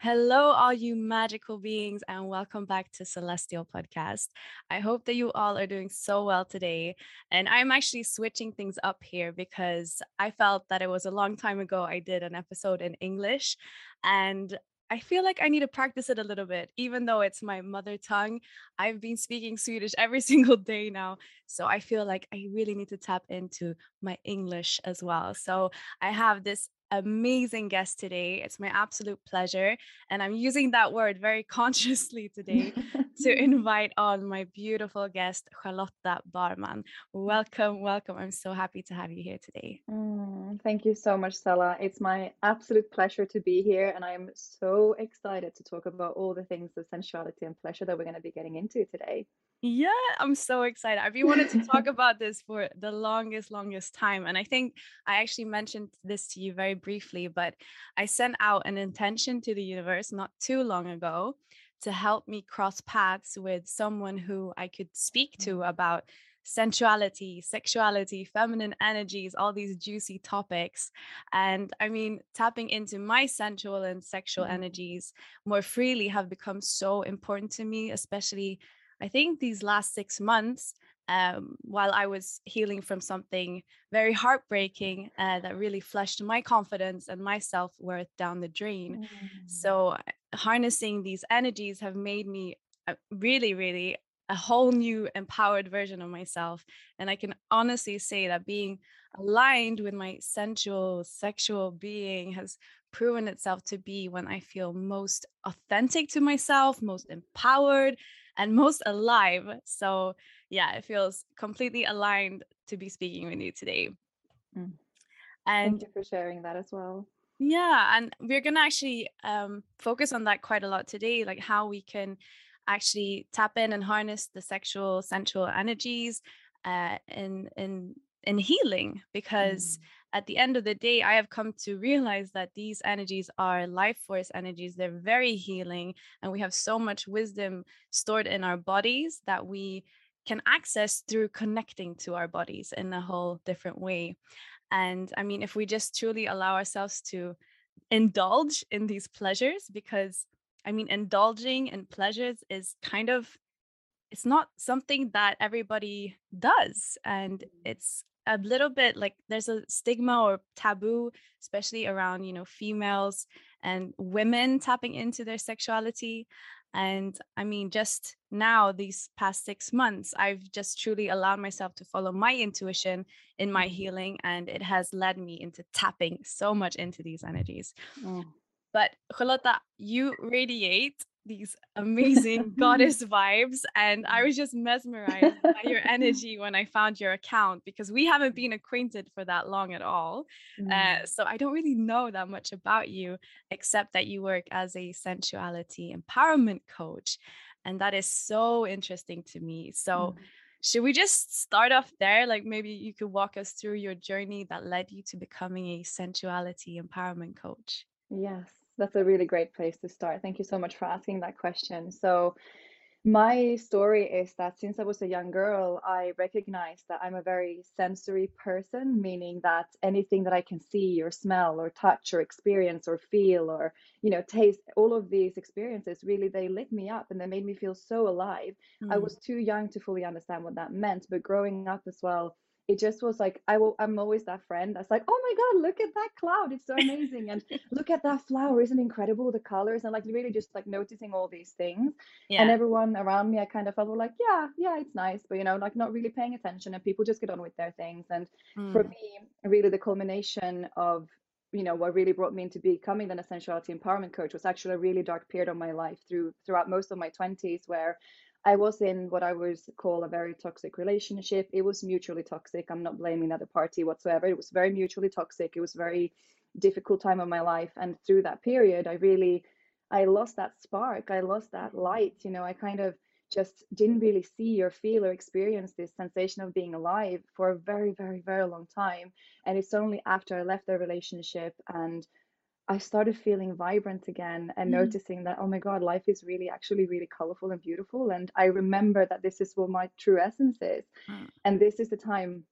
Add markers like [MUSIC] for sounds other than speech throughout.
Hello, all you magical beings, and welcome back to Celestial Podcast. I hope that you all are doing so well today. And I'm actually switching things up here because I felt that it was a long time ago I did an episode in English. And I feel like I need to practice it a little bit, even though it's my mother tongue. I've been speaking Swedish [LAUGHS] every single day now. So I feel like I really need to tap into my English as well. So I have this amazing guest today. It's my absolute pleasure. And I'm using that word very [LAUGHS] consciously today [LAUGHS] to [LAUGHS] invite on my beautiful guest, Charlotta Barman. Welcome, welcome. I'm so happy to have you here today. Mm, thank you so much, Stella. It's my absolute pleasure to be here. And I'm so excited to talk about all the things of sensuality and pleasure that we're going to be getting into today. Yeah, I'm so excited. I've been wanting to talk [LAUGHS] about this for the longest, longest time. And I think I actually mentioned this to you very briefly, but I sent out an intention to the universe not too long ago to help me cross paths with someone who I could speak to mm-hmm. about sensuality, sexuality, feminine energies, all these juicy topics. And I mean, tapping into my sensual and sexual mm-hmm. energies more freely have become so important to me, especially I think these last six months, um, while I was healing from something very heartbreaking uh, that really flushed my confidence and my self worth down the drain. Mm. So, harnessing these energies have made me really, really a whole new empowered version of myself. And I can honestly say that being aligned with my sensual, sexual being has proven itself to be when I feel most authentic to myself, most empowered, and most alive. So, yeah, it feels completely aligned to be speaking with you today. Mm. And Thank you for sharing that as well. Yeah, and we're going to actually um, focus on that quite a lot today, like how we can actually tap in and harness the sexual, sensual energies uh, in in in healing because mm at the end of the day, I have come to realize that these energies are life force energies. They're very healing, and we have so much wisdom stored in our bodies that we can access through connecting to our bodies in a whole different way. And I mean, if we just truly allow ourselves to indulge in these pleasures, because I mean, indulging in pleasures is kind of it's not something that everybody does and mm. it's a little bit like there's a stigma or taboo especially around you know females and women tapping into their sexuality and i mean just now these past 6 months i've just truly allowed myself to follow my intuition in my mm-hmm. healing and it has led me into tapping so much into these energies mm. but Charlotta, you radiate these amazing goddess [LAUGHS] vibes and i was just mesmerized [LAUGHS] by your energy when i found your account because we haven't been acquainted for that long at all mm. uh, so i don't really know that much about you except that you work as a sensuality empowerment coach and that is so interesting to me so mm. should we just start off there like maybe you could walk us through your journey that led you to becoming a sensuality empowerment coach yes that's a really great place to start. Thank you so much for asking that question. So, My story is that since I was a young girl, I recognized that I'm a very sensory person, meaning that anything that I can see or smell or touch or experience or feel or, you know, taste, all of these experiences really they lit me up and they made me feel so alive. I Mm. was too young to fully understand what that meant, but growing up as well, it just was like I will I'm always that friend that's like, oh my God, look at that cloud. It's so amazing. And [LAUGHS] look at that flower. Isn't it incredible? The colors and like really just like noticing all these things yeah. and everyone around me i kind of felt like yeah yeah it's nice but you know like not really paying attention and people just get on with their things and for Mm. me really the culmination of you know what really brought me into becoming a sensuality empowerment coach was actually a really dark period of my life through throughout most of my 20s where I was in what I would call a very toxic relationship. It was mutually toxic. I'm not blaming the other party whatsoever. It was very mutually toxic. It was a very difficult time of my life. And through that period, I really I lost that spark. I lost that light. You know, I kind of just didn't really see or feel or experience this sensation of being alive for a very, very, very long time. And it's only after I left the relationship and I started feeling vibrant again and Mm. noticing that, oh my God, life is really actually really colorful and beautiful. And I remember that this is what my true essence is. Mm. And this is the time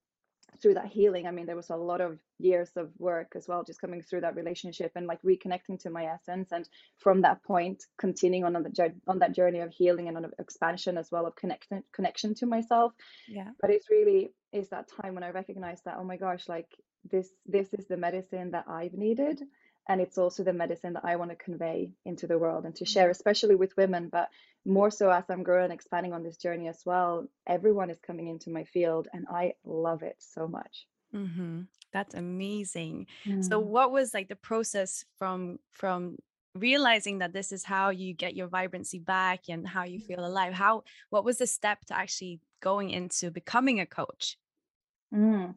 through that healing. I mean, there was a lot of years of work as well, just coming through that relationship and like reconnecting to my essence. And from that point, continuing on, on the on that journey of healing and on expansion as well of connection connection to myself Yeah. but it's really is that time when I recognize that, oh my gosh, like this this is the medicine that I've needed. And it's also the medicine that I want to convey into the world and to share, especially with women, but more so as I'm growing and expanding on this journey as well. Everyone is coming into my field and I love it so much. hmm That's amazing. So Mm. what was like the process from from realizing that this is how you get your vibrancy back and how you feel alive? How what was the step to actually going into becoming a coach? Mm.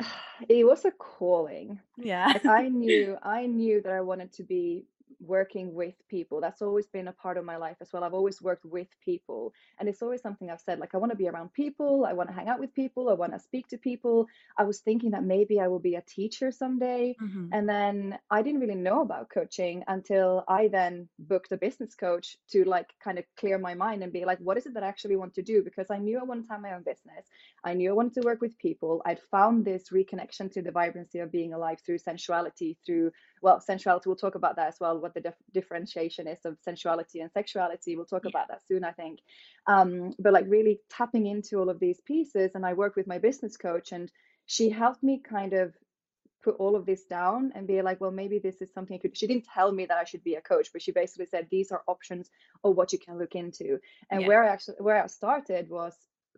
[SIGHS] It was a calling. Yeah. like I [LAUGHS] knew I knew that I wanted to be working with people. That's always been a part of my life as well. I've always worked with people. And it's always something I've said like I want to be around people, I want to hang out with people, I want to speak to people. I was thinking that maybe I will be a teacher someday. Mhm. And then I didn't really know about coaching until I then booked a business coach to like kind of clear my mind and be like, what is it that I actually want to do? Because I knew I wanted to have my own business. I knew I wanted to work with people. I'd found this reconnection to the vibrancy of being alive through sensuality, through, well, sensuality. We'll talk about that as well, what the dif- differentiation is of sensuality and sexuality. We'll talk about that soon, I think. Um, but like really tapping into all of these pieces. And I work with my business coach, and she helped me kind of put all of this down and be like, well, maybe this is something I could. She didn't tell me that I should be a coach, but she basically said these are options of what you can look into. And Yeah. where I actually where I started was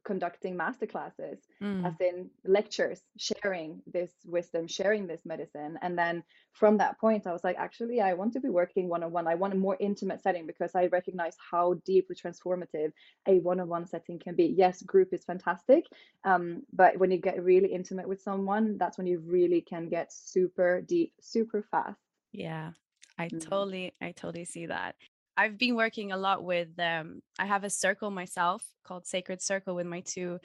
conducting masterclasses, Mm. as in lectures, sharing this wisdom, sharing this medicine. And then from that point, I was like, actually, I want to be working one on one. I want a more intimate setting because I recognize how deeply transformative a one on one setting can be. Yes, group is fantastic. Um, but when you get really intimate with someone, that's when you really can get super deep, super fast. Yeah, I Mm. totally, I totally see that. I've been working a lot with um I have a circle myself called Sacred Circle with my two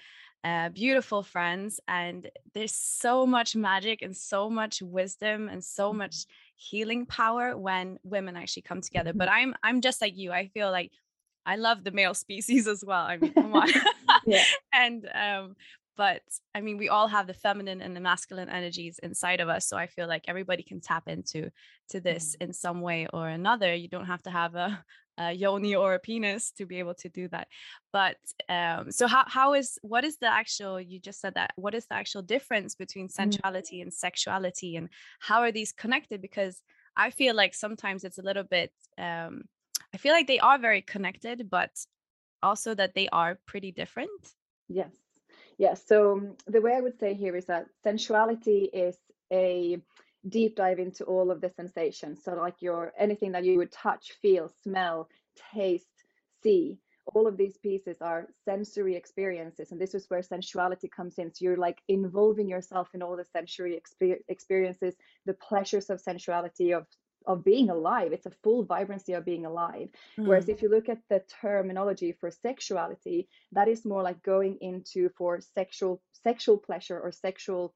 uh beautiful friends and there's so much magic and so much wisdom and so much healing power when women actually come together. But I'm I'm just like you. I feel like I love the male [LAUGHS] species as well. I mean, come on. [LAUGHS] Yeah. [LAUGHS] and um but I mean, we all have the feminine and the masculine energies inside of us. So I feel like everybody can tap into to this in some way or another. You don't have to have a, [LAUGHS] a yoni or a penis to be able to do that. But um, so how how is what is the actual? You just said that. What is the actual difference between sensuality and sexuality, and how are these connected? Because I feel like sometimes it's a little bit. Um, I feel like they are very connected, but also that they are pretty different. Yes. Yes. So um, the way I would say here is that sensuality is a deep dive into all of the sensations. So like your anything that you would touch, feel, smell, taste, see. All of these pieces are sensory experiences, and this is where sensuality comes in. So you're like involving yourself in all the sensory exper- experiences, the pleasures of sensuality of of being alive. It's a full vibrancy of being alive. Whereas Mm, if you look at the terminology for sexuality, that is more like going into for sexual sexual pleasure or sexual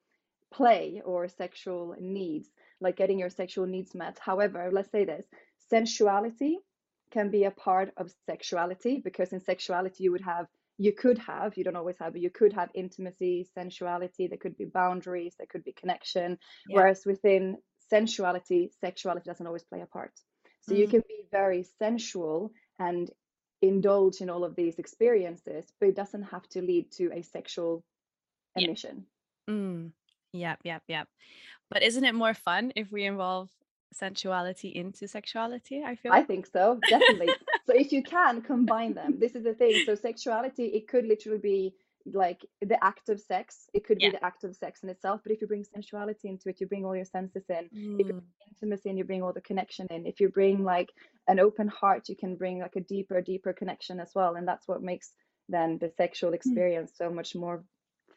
play or sexual needs, like getting your sexual needs met. However, let's say this sensuality can be a part of sexuality because in sexuality you would have you could have you don't always have but you could have intimacy sensuality there could be boundaries there could be connection Yeah. whereas within sensuality sexuality doesn't always play a part so you Mm. can be very sensual and indulge in all of these experiences but it doesn't have to lead to a sexual emission Mm. Yep, yep, yep. But isn't it more fun if we involve sensuality into sexuality? I feel. I think so, definitely. so if you can combine them, this is the thing. So sexuality, it could literally be like the act of sex. It could Yeah. be the act of sex in itself. But if you bring sensuality into it, you bring all your senses in. If you Mm. bring intimacy in, you bring all the connection in. If you bring like an open heart, you can bring like a deeper, deeper connection as well. And that's what makes then the sexual Mm. experience so much more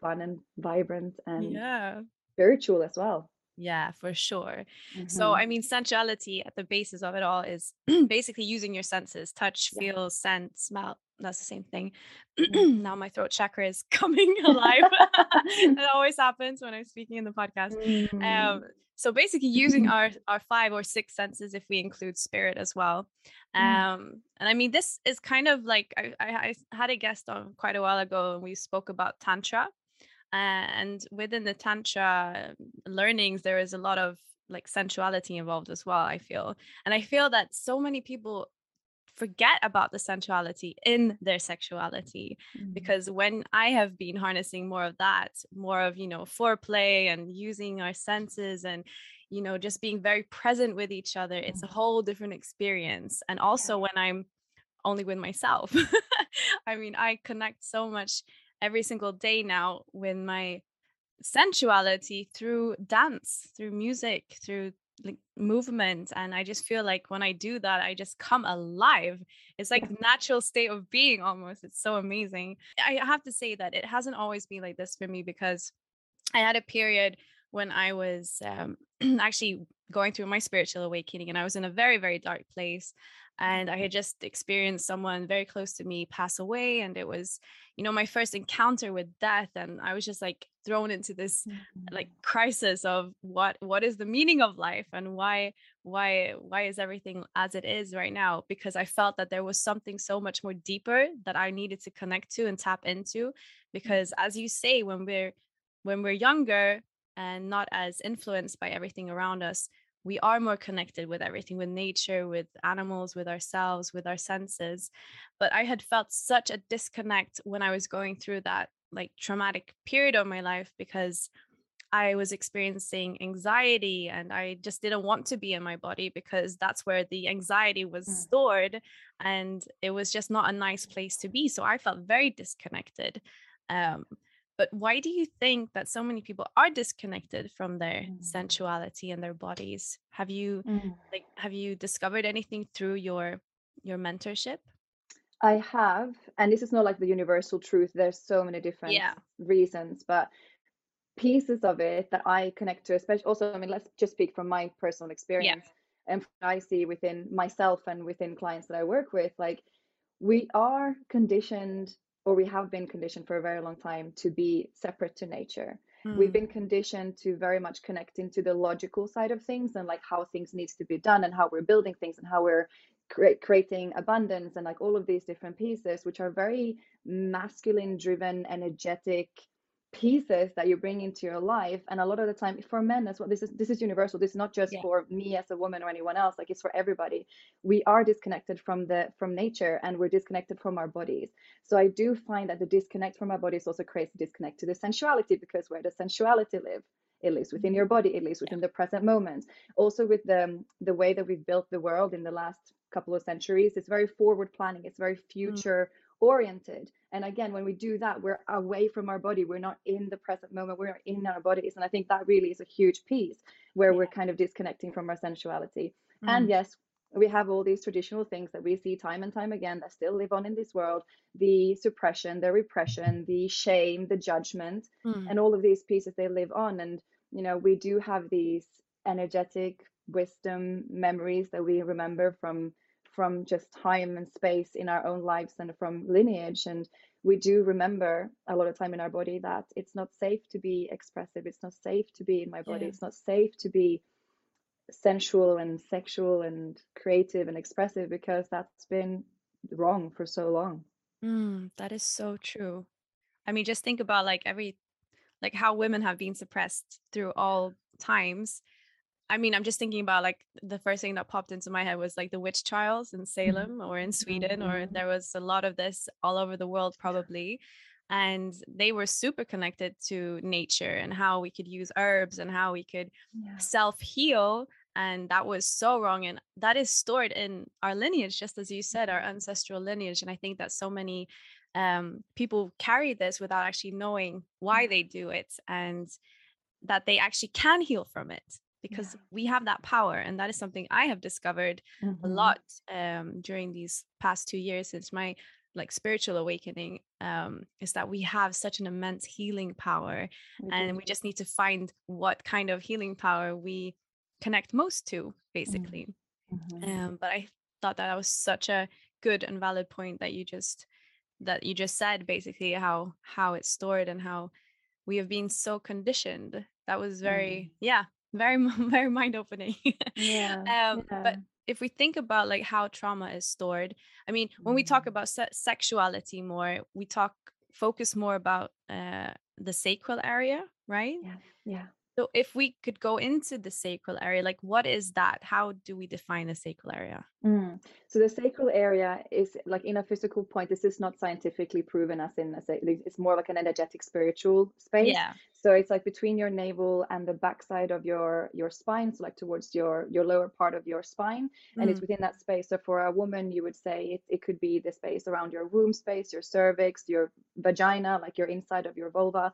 fun and vibrant and Yeah. spiritual as well. Yeah, for sure. So, Mhm. I mean, sensuality at the basis of it all is [CLEARS THROAT] basically using your senses touch, Yeah. feel, scent, smell. That's the same thing. [CLEARS THROAT] Mm. now my throat chakra is [LAUGHS] coming alive. [LAUGHS] that always happens when I'm speaking in the podcast. Mm. Um, so basically using [LAUGHS] our our five or six senses if we include spirit as well. Mm. Um, and I mean this is kind of like I, I, I had a guest on quite a while ago and we spoke about tantra. and within the tantra learnings there is a lot of like sensuality involved as well, I feel. And I feel that so many people forget about the sensuality in their sexuality Mm. because when i have been harnessing more of that more of you know foreplay and using our senses and you know just being very present with each other it's a whole different experience and also when i'm only with myself [LAUGHS] i mean i connect so much every single day now with my sensuality through dance through music through like movement and i just feel like when i do that i just come alive. It's like natural state of being almost. It's so amazing. I have to say that it hasn't always been like this for me because i had a period when i was um, [CLEARS THROAT] actually going through my spiritual awakening and i was in a very very dark place and i had just experienced someone very close to me pass away and it was you know my first encounter with death and i was just like thrown into this like mm-hmm. crisis of what what is the meaning of life and why why why is everything as it is right now? Because i felt that there was something so much more deeper that i needed to connect to and tap into mm-hmm. because as you say when we're when we're younger and not as influenced by everything around us we are more connected with everything with nature with animals with ourselves with our senses but i had felt such a disconnect when i was going through that like traumatic period of my life because I was experiencing anxiety and I just didn't want to be in my body because that's where the anxiety was Mm. stored and it was just not a nice place to be. So I felt very disconnected. Um, but why do you think that so many people are disconnected from their Mm. sensuality and their bodies? Have you Mm. like have you discovered anything through your your mentorship? I have, and this is not like the universal truth. There's so many different Yeah. reasons, but pieces of it that I connect to, especially also, I mean, let's just speak from my personal experience and what I see within myself and within clients that I work with. Like, we are conditioned, or we have been conditioned for a very long time to be separate to nature. We've Mm, been conditioned to very much connect into the logical side of things and like how things needs to be done and how we're building things and how we're cre- creating abundance and like all of these different pieces, which are very masculine driven, energetic pieces that you bring into your life. And a lot of the time for men as well, this is this is universal. This is not just Yeah. for me as a woman or anyone else, like it's for everybody. We are disconnected from the from nature and we're disconnected from our bodies. So I do find that the disconnect from our bodies also creates a disconnect to the sensuality because where does sensuality live? It lives within your mm-hmm. body. It lives within the present moment. Also, with the the way that we've built the world in the last couple of centuries, it's very forward planning. It's very mm. future oriented. And again, when we do that, we're away from our body. We're not in the present moment. We're not in our bodies. And I think that really is a huge piece where we're kind of disconnecting from our sensuality. And mm, yes, we have all these traditional things that we see time and time again that still live on in this world the suppression, the repression, the shame, the judgment, mm, and all of these pieces they live on. And, you know, we do have these energetic wisdom memories that we remember from from just time and space in our own lives and from lineage and we do remember a lot of time in our body that it's not safe to be expressive it's not safe to be in my body Yeah. it's not safe to be sensual and sexual and creative and expressive because that's been wrong for so long. Mm, that is so true. I mean, just think about like every, like how women have been suppressed through all times. I mean, I'm just thinking about like the first thing that popped into my head was like the witch trials in Mm-hmm. Salem or in Sweden, or there was a lot of this all over the world, probably. And they were super connected to nature and how we could use herbs and how we could Yeah. self heal. And that was so wrong. And that is stored in our lineage, just as you said, our ancestral lineage. And I think that so many um, people carry this without actually knowing why they do it and that they actually can heal from it because we have that power. And that is something I have discovered a Mhm. lot um, during these past two years since my like spiritual awakening um, is that we have such an immense healing power We and we just need to find what kind of healing power we connect most to Mm. basically Mhm. um, but i thought that that was such a good and valid point that you just that you just said basically how how it's stored and how we have been so conditioned that was very yeah very [LAUGHS] very mind opening [LAUGHS] Yeah, um yeah. but if we think about like how trauma is stored i mean when we talk Mm. about se- sexuality more we talk focus more about uh the sacral area right Yeah, yeah. So if we could go into the sacral area like what is that how do we define the sacral area Mm. So the sacral area is like in a physical point. This is not scientifically proven as in a, it's more like an energetic spiritual space. yeah So it's like between your navel and the backside of your your spine, so like towards your your lower part of your spine, and it's Mm. within that space. So for a woman, you would say it, it could be the space around your womb space, your cervix, your vagina, like your inside of your vulva,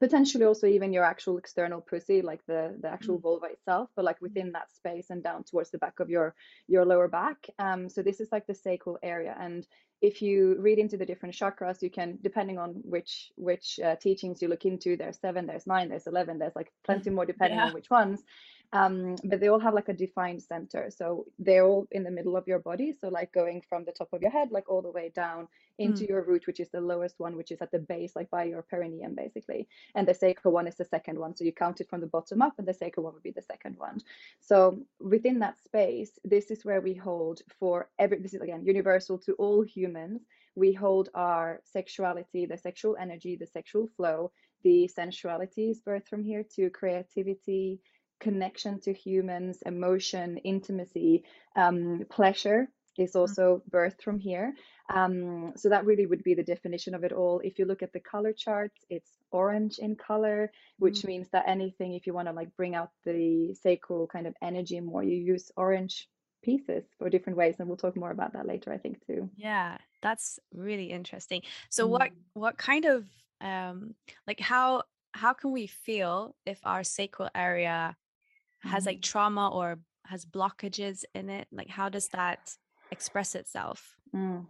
potentially also even your actual external pussy, like the the actual Mm. vulva itself, but like within that space and down towards the back of your your lower back. Um, so this is like the sacral area, and if you read into the different chakras, you can, depending on which which uh, teachings you look into, there's seven, there's nine, there's eleven, there's like plenty [LAUGHS] more depending Yeah. on which ones. Um, but they all have like a defined center, so they're all in the middle of your body. So like going from the top of your head, like all the way down into your root, which is the lowest one, which is at the base, like by your perineum, basically. And the sacral one is the second one. So you count it from the bottom up, and the sacral one would be the second one. So within that space, this is where we hold for every, this is again universal to all humans. We hold our sexuality, the sexual energy, the sexual flow, the sensuality is birthed from here to creativity, connection to humans, emotion, intimacy, um, pleasure is also birthed from here. Um, so that really would be the definition of it all. If you look at the color charts, it's orange in color, which means that anything, if you want to like bring out the sacral kind of energy more, you use orange pieces for different ways. And we'll talk more about that later, I think, too. yeah that's really interesting so what Mm. what kind of um like how how can we feel if our sacral area has like Mhm. trauma or has blockages in it like how does that express itself Mm.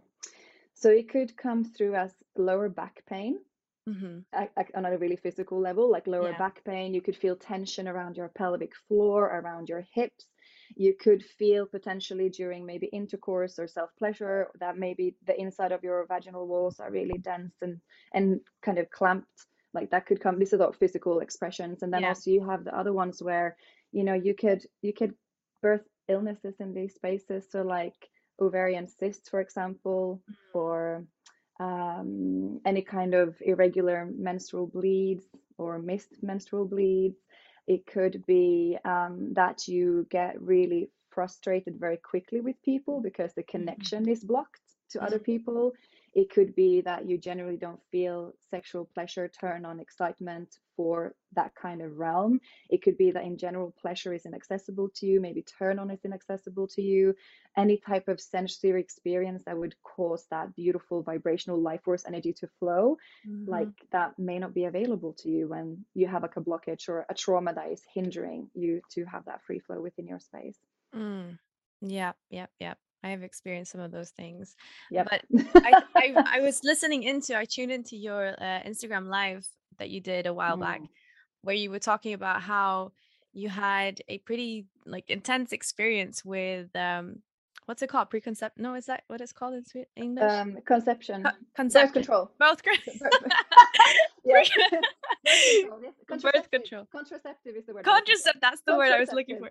So it could come through as lower back pain. hmm a- on a really physical level, like lower Yeah. back pain. You could feel tension around your pelvic floor, around your hips. You could feel potentially during maybe intercourse or self pleasure that maybe the inside of your vaginal walls are really dense and and kind of clamped. Like that could come. These are the physical expressions, and then Yeah. also you have the other ones where you know you could you could birth illnesses in these spaces. So like ovarian cysts, for example, or um, any kind of irregular menstrual bleeds or missed menstrual bleeds. It could be um, that you get really frustrated very quickly with people because the connection is blocked to other people. It could be that you generally don't feel sexual pleasure, turn on, excitement for that kind of realm. It could be that in general pleasure is inaccessible to you, maybe turn on is inaccessible to you. Any type of sensory experience that would cause that beautiful vibrational life force energy to flow, like that may not be available to you when you have like a blockage or a trauma that is hindering you to have that free flow within your space. Mm. Yep, yep, yep. I have experienced some of those things. Yeah. But I, I, [LAUGHS] I was listening into, I tuned into your uh, Instagram live that you did a while back, Mm. where you were talking about how you had a pretty like intense experience with um, what's it called? Preconcept? No, is that what it's called in English? um, conception, Co- conception. control. Both. birth- Yeah. Birth [LAUGHS] control, [LAUGHS] yes. [LAUGHS] birth control. Contraceptive is the word. Contraceptive. That's the word I was looking for.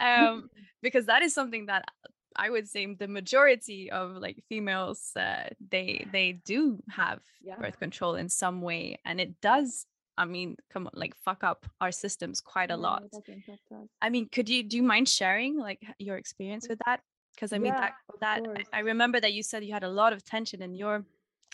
[LAUGHS] um, because that is something that I would say the majority of like females, uh, they they do have Yeah. birth control in some way, and it does. I mean, come on, like fuck up our systems quite a lot. it does impact us. I mean, could you do you mind sharing like your experience with that? Because I mean Yeah, that that. I remember that you said you had a lot of tension in your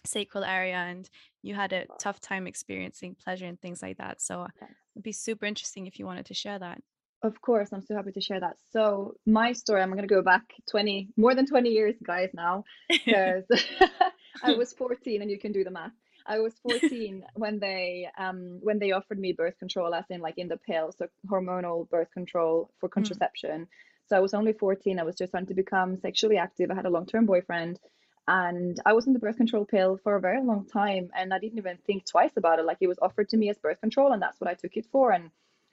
sacral area and you had a tough time experiencing pleasure and things like that. So Yes. it'd be super interesting if you wanted to share that. Of course, I'm so happy to share that. So my story, I'm going to go back 20, more than 20 years, guys, now, [LAUGHS] because [LAUGHS] I was 14, and you can do the math. I was 14 [LAUGHS] when they um when they offered me birth control, as in like in the pill, so hormonal birth control for contraception. So I was only 14. I was just starting to become sexually active. I had a long-term boyfriend, and I was on the birth control pill for a very long time, and I didn't even think twice about it. Like it was offered to me as birth control, and that's what I took it for. And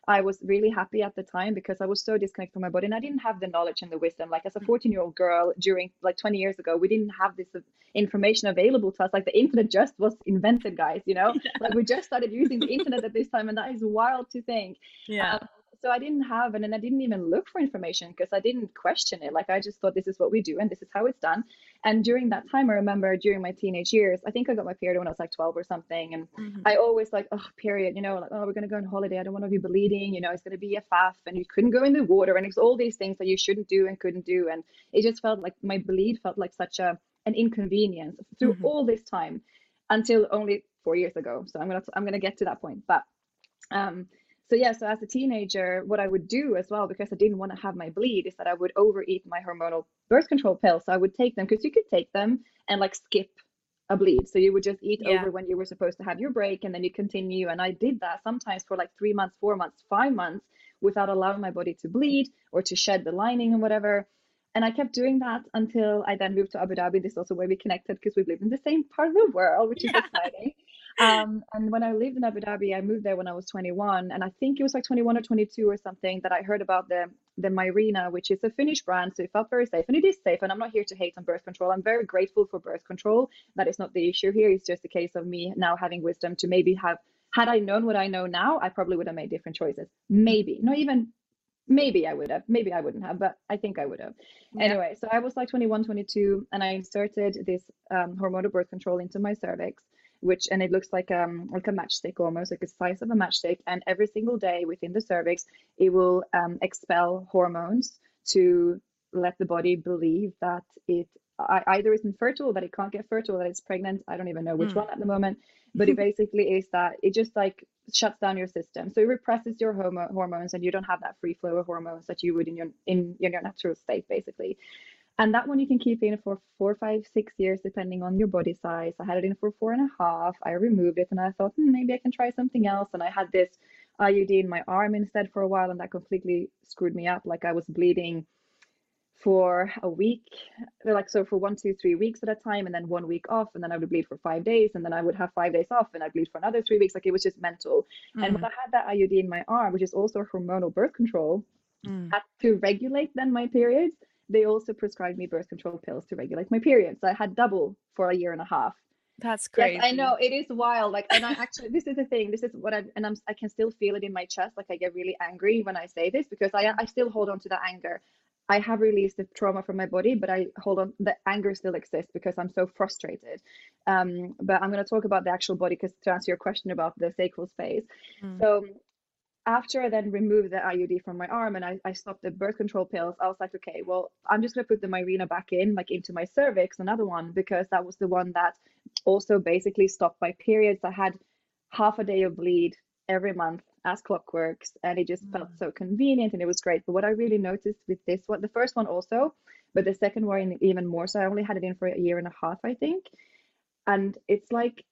I was really happy at the time because I was so disconnected from my body and I didn't have the knowledge and the wisdom. Like as a 14 year old girl during like 20 years ago, we didn't have this information available to us. Like the internet just was invented, guys, you know, [LAUGHS] like we just started using the internet at this time. And that is wild to think. Yeah. Um, so I didn't have, and then I didn't even look for information because I didn't question it. Like I just thought this is what we do and this is how it's done. And during that time, I remember during my teenage years, I think I got my period when I was like 12 or something. And Mhm. I always like, oh, period, you know, like, oh, we're going to go on holiday. I don't want to be bleeding, you know, it's going to be a faff. And you couldn't go in the water. And it was all these things that you shouldn't do and couldn't do. And it just felt like my bleed felt like such a an inconvenience through Mhm. all this time until only four years ago. So I'm going to, I'm going to get to that point. But, um, so yeah, so as a teenager, what I would do as well, because I didn't want to have my bleed, is that I would overeat my hormonal birth control pills. So I would take them because you could take them and like skip a bleed. So you would just eat Yeah. over when you were supposed to have your break and then you continue. And I did that sometimes for like three months, four months, five months without allowing my body to bleed or to shed the lining and whatever. And I kept doing that until I then moved to Abu Dhabi. This is also where we connected because we lived in the same part of the world, which is Yeah. [LAUGHS] exciting. Um, and when I lived in Abu Dhabi, I moved there when I was 21, and I think it was like 21 or 22 or something that I heard about the the Mirena, which is a Finnish brand, so it felt very safe, and it is safe. And I'm not here to hate on birth control. I'm very grateful for birth control. That is not the issue here. It's just a case of me now having wisdom to maybe have. Had I known what I know now, I probably would have made different choices. Maybe, not even maybe I would have, maybe I wouldn't have, but I think I would have. Yeah. Anyway, so I was like 21, 22, and I inserted this um, hormonal birth control into my cervix, which and it looks like um like a matchstick almost, like the size of a matchstick. And every single day within the cervix, it will um, expel hormones to let the body believe that it either isn't fertile, that it can't get fertile, that it's pregnant. I don't even know which Hmm. one at the moment, but it [LAUGHS] basically is that it just like shuts down your system. So it represses your homo- hormones, and you don't have that free flow of hormones that you would in your in, in your natural state, basically. And that one you can keep in for four, five, six years, depending on your body size. I had it in for four and a half. I removed it, and I thought hmm, maybe I can try something else. And I had this IUD in my arm instead for a while, and that completely screwed me up. Like I was bleeding for a week, like so for one, two, three weeks at a time, and then one week off, and then I would bleed for five days, and then I would have five days off, and I'd bleed for another three weeks. Like it was just mental. And when I had that IUD in my arm, which is also hormonal birth control, Mm. had to regulate then my periods. They also prescribed me birth control pills to regulate my periods. So I had double for a year and a half. That's crazy. Yes, I know it is wild. Like, and I actually, this is the thing. This is what I and I'm. I can still feel it in my chest. Like I get really angry when I say this because I I still hold on to that anger. I have released the trauma from my body, but I hold on. The anger still exists because I'm so frustrated. Um, but I'm going to talk about the actual body because to answer your question about the sacral space. Mm. So after I then removed the IUD from my arm and I, I stopped the birth control pills, I was like, okay, well, I'm just gonna put the Mirena back in, like into my cervix, another one, because that was the one that also basically stopped my periods. I had half a day of bleed every month as clockworks, and it just felt mm. so convenient and it was great. But what I really noticed with this one, the first one also, but the second one even more so, I only had it in for a year and a half, I think. And it's like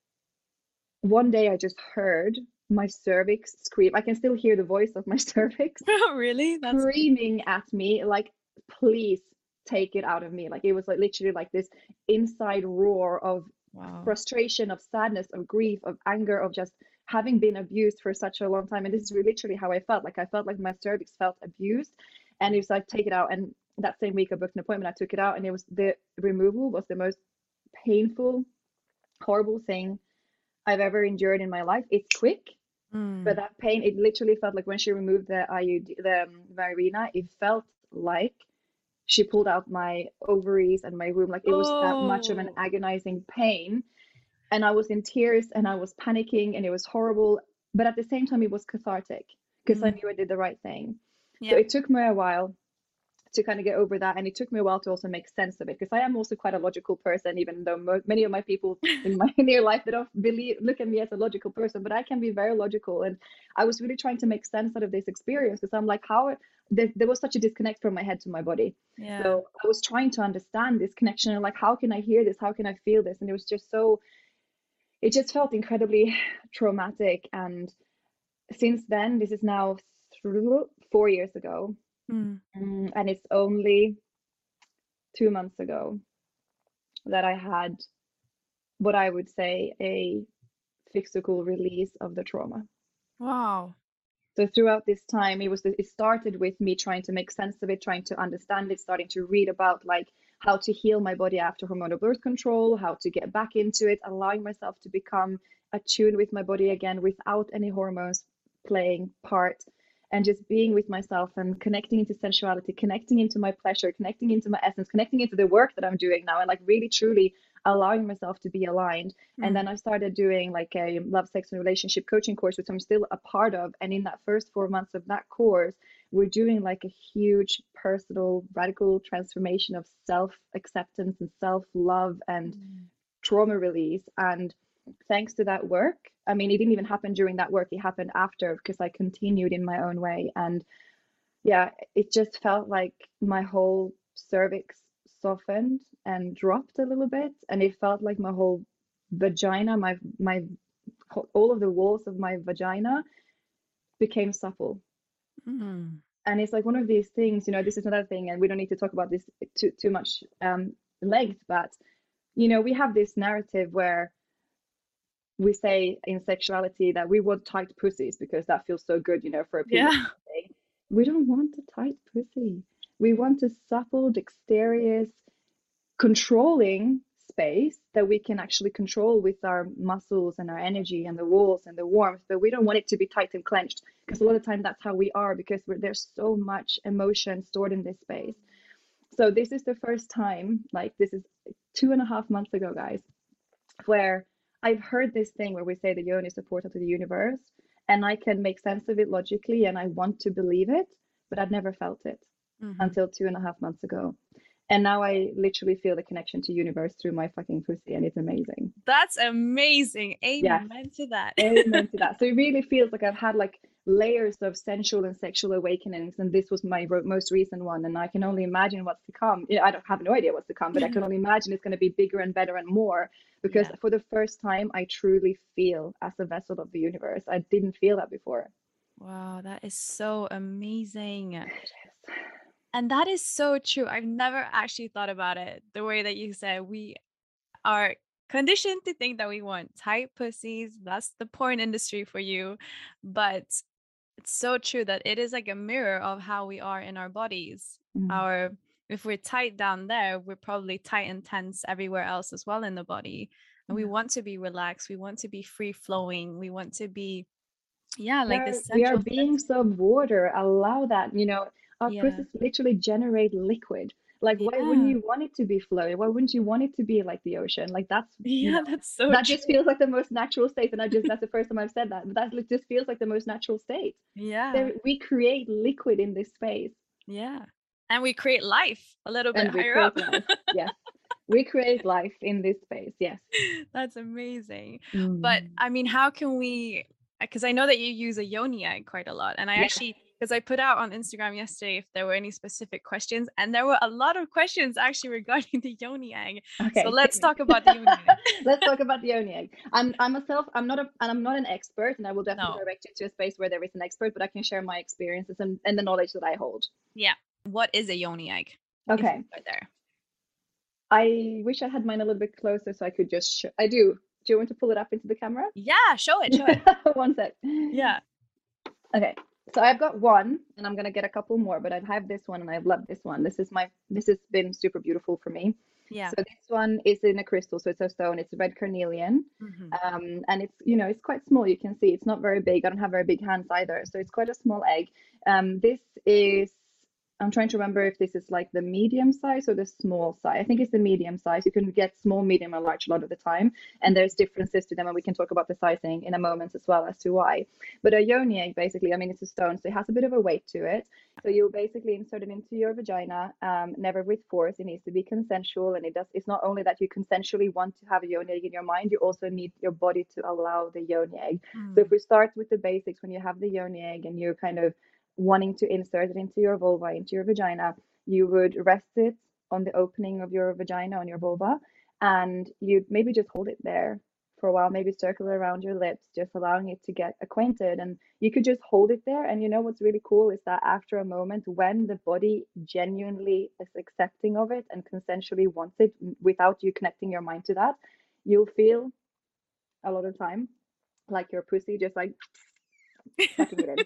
one day I just heard my cervix scream. I can still hear the voice of my [LAUGHS] cervix [LAUGHS] oh, really? That's screaming at me, like, please take it out of me. Like it was like literally like this inside roar of wow. frustration, of sadness, of grief, of anger, of just having been abused for such a long time. And this is literally how I felt. Like I felt like my cervix felt abused. And it was like, take it out. And that same week I booked an appointment, I took it out, and it was the removal was the most painful, horrible thing I've ever endured in my life. It's quick, Mm. but that pain, it literally felt like when she removed the IUD, the um, Mirena, it felt like she pulled out my ovaries and my womb. Like it was that much of an Oh. agonizing pain. And I was in tears and I was panicking and it was horrible. But at the same time, it was cathartic because I Mm. knew I did the right thing. Yeah. So it took me a while to kind of get over that. And it took me a while to also make sense of it because I am also quite a logical person, even though mo- many of my people [LAUGHS] in my near life, they don't believe, look at me as a logical person, but I can be very logical. And I was really trying to make sense out of this experience because I'm like, how there, there was such a disconnect from my head to my body. yeah. So I was trying to understand this connection and like, how can I hear this? How can I feel this? And it was just so, it just felt incredibly [SIGHS] traumatic. And since then, this is now through four years ago. Mm. Mm, and it's only two months ago that I had what I would say a physical release of the trauma. Wow. So throughout this time, it was it started with me trying to make sense of it, trying to understand it, starting to read about like how to heal my body after hormonal birth control, how to get back into it, allowing myself to become attuned with my body again without any hormones playing part, and just being with myself and connecting into sensuality, connecting into my pleasure, connecting into my essence, connecting into the work that I'm doing now, and like really truly allowing myself to be aligned. Hmm. And then I started doing like a love, sex, and relationship coaching course, which I'm still a part of. And in that first four months of that course, we're doing like a huge personal, radical transformation of self acceptance and self love and hmm. trauma release. And thanks to that work, I mean, it didn't even happen during that work, it happened after because I continued in my own way. And yeah, it just felt like my whole cervix softened and dropped a little bit. And it felt like my whole vagina, my, my, all of the walls of my vagina became supple Mm. and it's like one of these things you know this is another thing and we don't need to talk about this too too much um length but you know we have this narrative where we say in sexuality that we want tight pussies because that feels so good you know for a period Yeah. we don't want a tight pussy. We want a supple dexterous controlling space that we can actually control with our muscles and our energy and the walls and the warmth but we don't want it to be tight and clenched because a lot of time that's how we are because we're, there's so much emotion stored in this space. So this is the first time like this is two and a half months ago guys where i've heard this thing where we say the yoni is a portal to the universe and i can make sense of it logically and i want to believe it but I've never felt it Mhm. until two and a half months ago and now i literally feel the connection to universe through my fucking pussy and it's amazing That's amazing. Yes. Amen to that. amen to [LAUGHS] that so it really feels like i've had like layers of sensual and sexual awakenings and this was my most recent one and i can only imagine what's to come i don't have no idea what's to come but i can mm-hmm. only imagine it's going to be bigger and better and more because Yeah. for the first time i truly feel as a vessel of the universe i didn't feel that before Wow, that is so amazing. And that is so true. I've never actually thought about it the way that you said we are conditioned to think that we want tight pussies. That's the porn industry for you. But it's so true that it is like a mirror of how we are in our bodies. Mhm. Our if we're tight down there, we're probably tight and tense everywhere else as well in the body. And we want to be relaxed. We want to be free flowing. We want to be, yeah, like We're- this we are beings of water allow that you know our Yeah. pussies literally generate liquid like why wouldn't you want it to be flowy why wouldn't you want it to be like the ocean like that's you Yeah, know, that's so that true. just feels like the most natural state and i just that's the first time i've said that but that just feels like the most natural state Yeah. there, we create liquid in this space Yeah. And we create life a little bit and higher up. life yes we create life in this space yes [LAUGHS] That's amazing. But Mm. I mean, how can we? Because I know that you use a yoni egg quite a lot. And I Yeah. actually, because I put out on Instagram yesterday if there were any specific questions, and there were a lot of questions actually [LAUGHS] regarding the yoni egg. okay So let's talk about the yoni egg. [LAUGHS] let's talk about the yoni egg i'm i'm myself i'm not a and i'm not an expert and i will definitely No. direct you to a space where there is an expert but i can share my experiences and, and the knowledge that i hold Yeah. What is a yoni egg? Okay start there. i wish i had mine a little bit closer so i could just sh- i do do you want to pull it up into the camera Yeah, show it. Show it. [LAUGHS] one sec Yeah. okay so i've got one and i'm gonna get a couple more but i have had this one and i love this one this is my this has been super beautiful for me Yeah. So this one is in a crystal, so it's a stone. It's a red carnelian, Mhm. um, and it's you know it's quite small. You can see it's not very big. I don't have very big hands either, so it's quite a small egg. Um, this is I'm trying to remember if this is like the medium size or the small size. I think it's the medium size. You can get small, medium, or large a lot of the time, and there's differences to them, and we can talk about the sizing in a moment as well as to why. But a yoni egg, basically, I mean, it's a stone, so it has a bit of a weight to it. So you basically insert it into your vagina, um, never with force. It needs to be consensual, and it does. It's not only that you consensually want to have a yoni egg in your mind, you also need your body to allow the yoni egg. So if we start with the basics, when you have the yoni egg and you're kind of wanting to insert it into your vulva, into your vagina, you would rest it on the opening of your vagina, on your vulva, and you'd maybe just hold it there for a while, maybe circle it around your lips, just allowing it to get acquainted. And you could just hold it there. And you know what's really cool is that after a moment, when the body genuinely is accepting of it and consensually wants it without you connecting your mind to that, you'll feel a lot of time like your pussy just like [LAUGHS] sucking it in.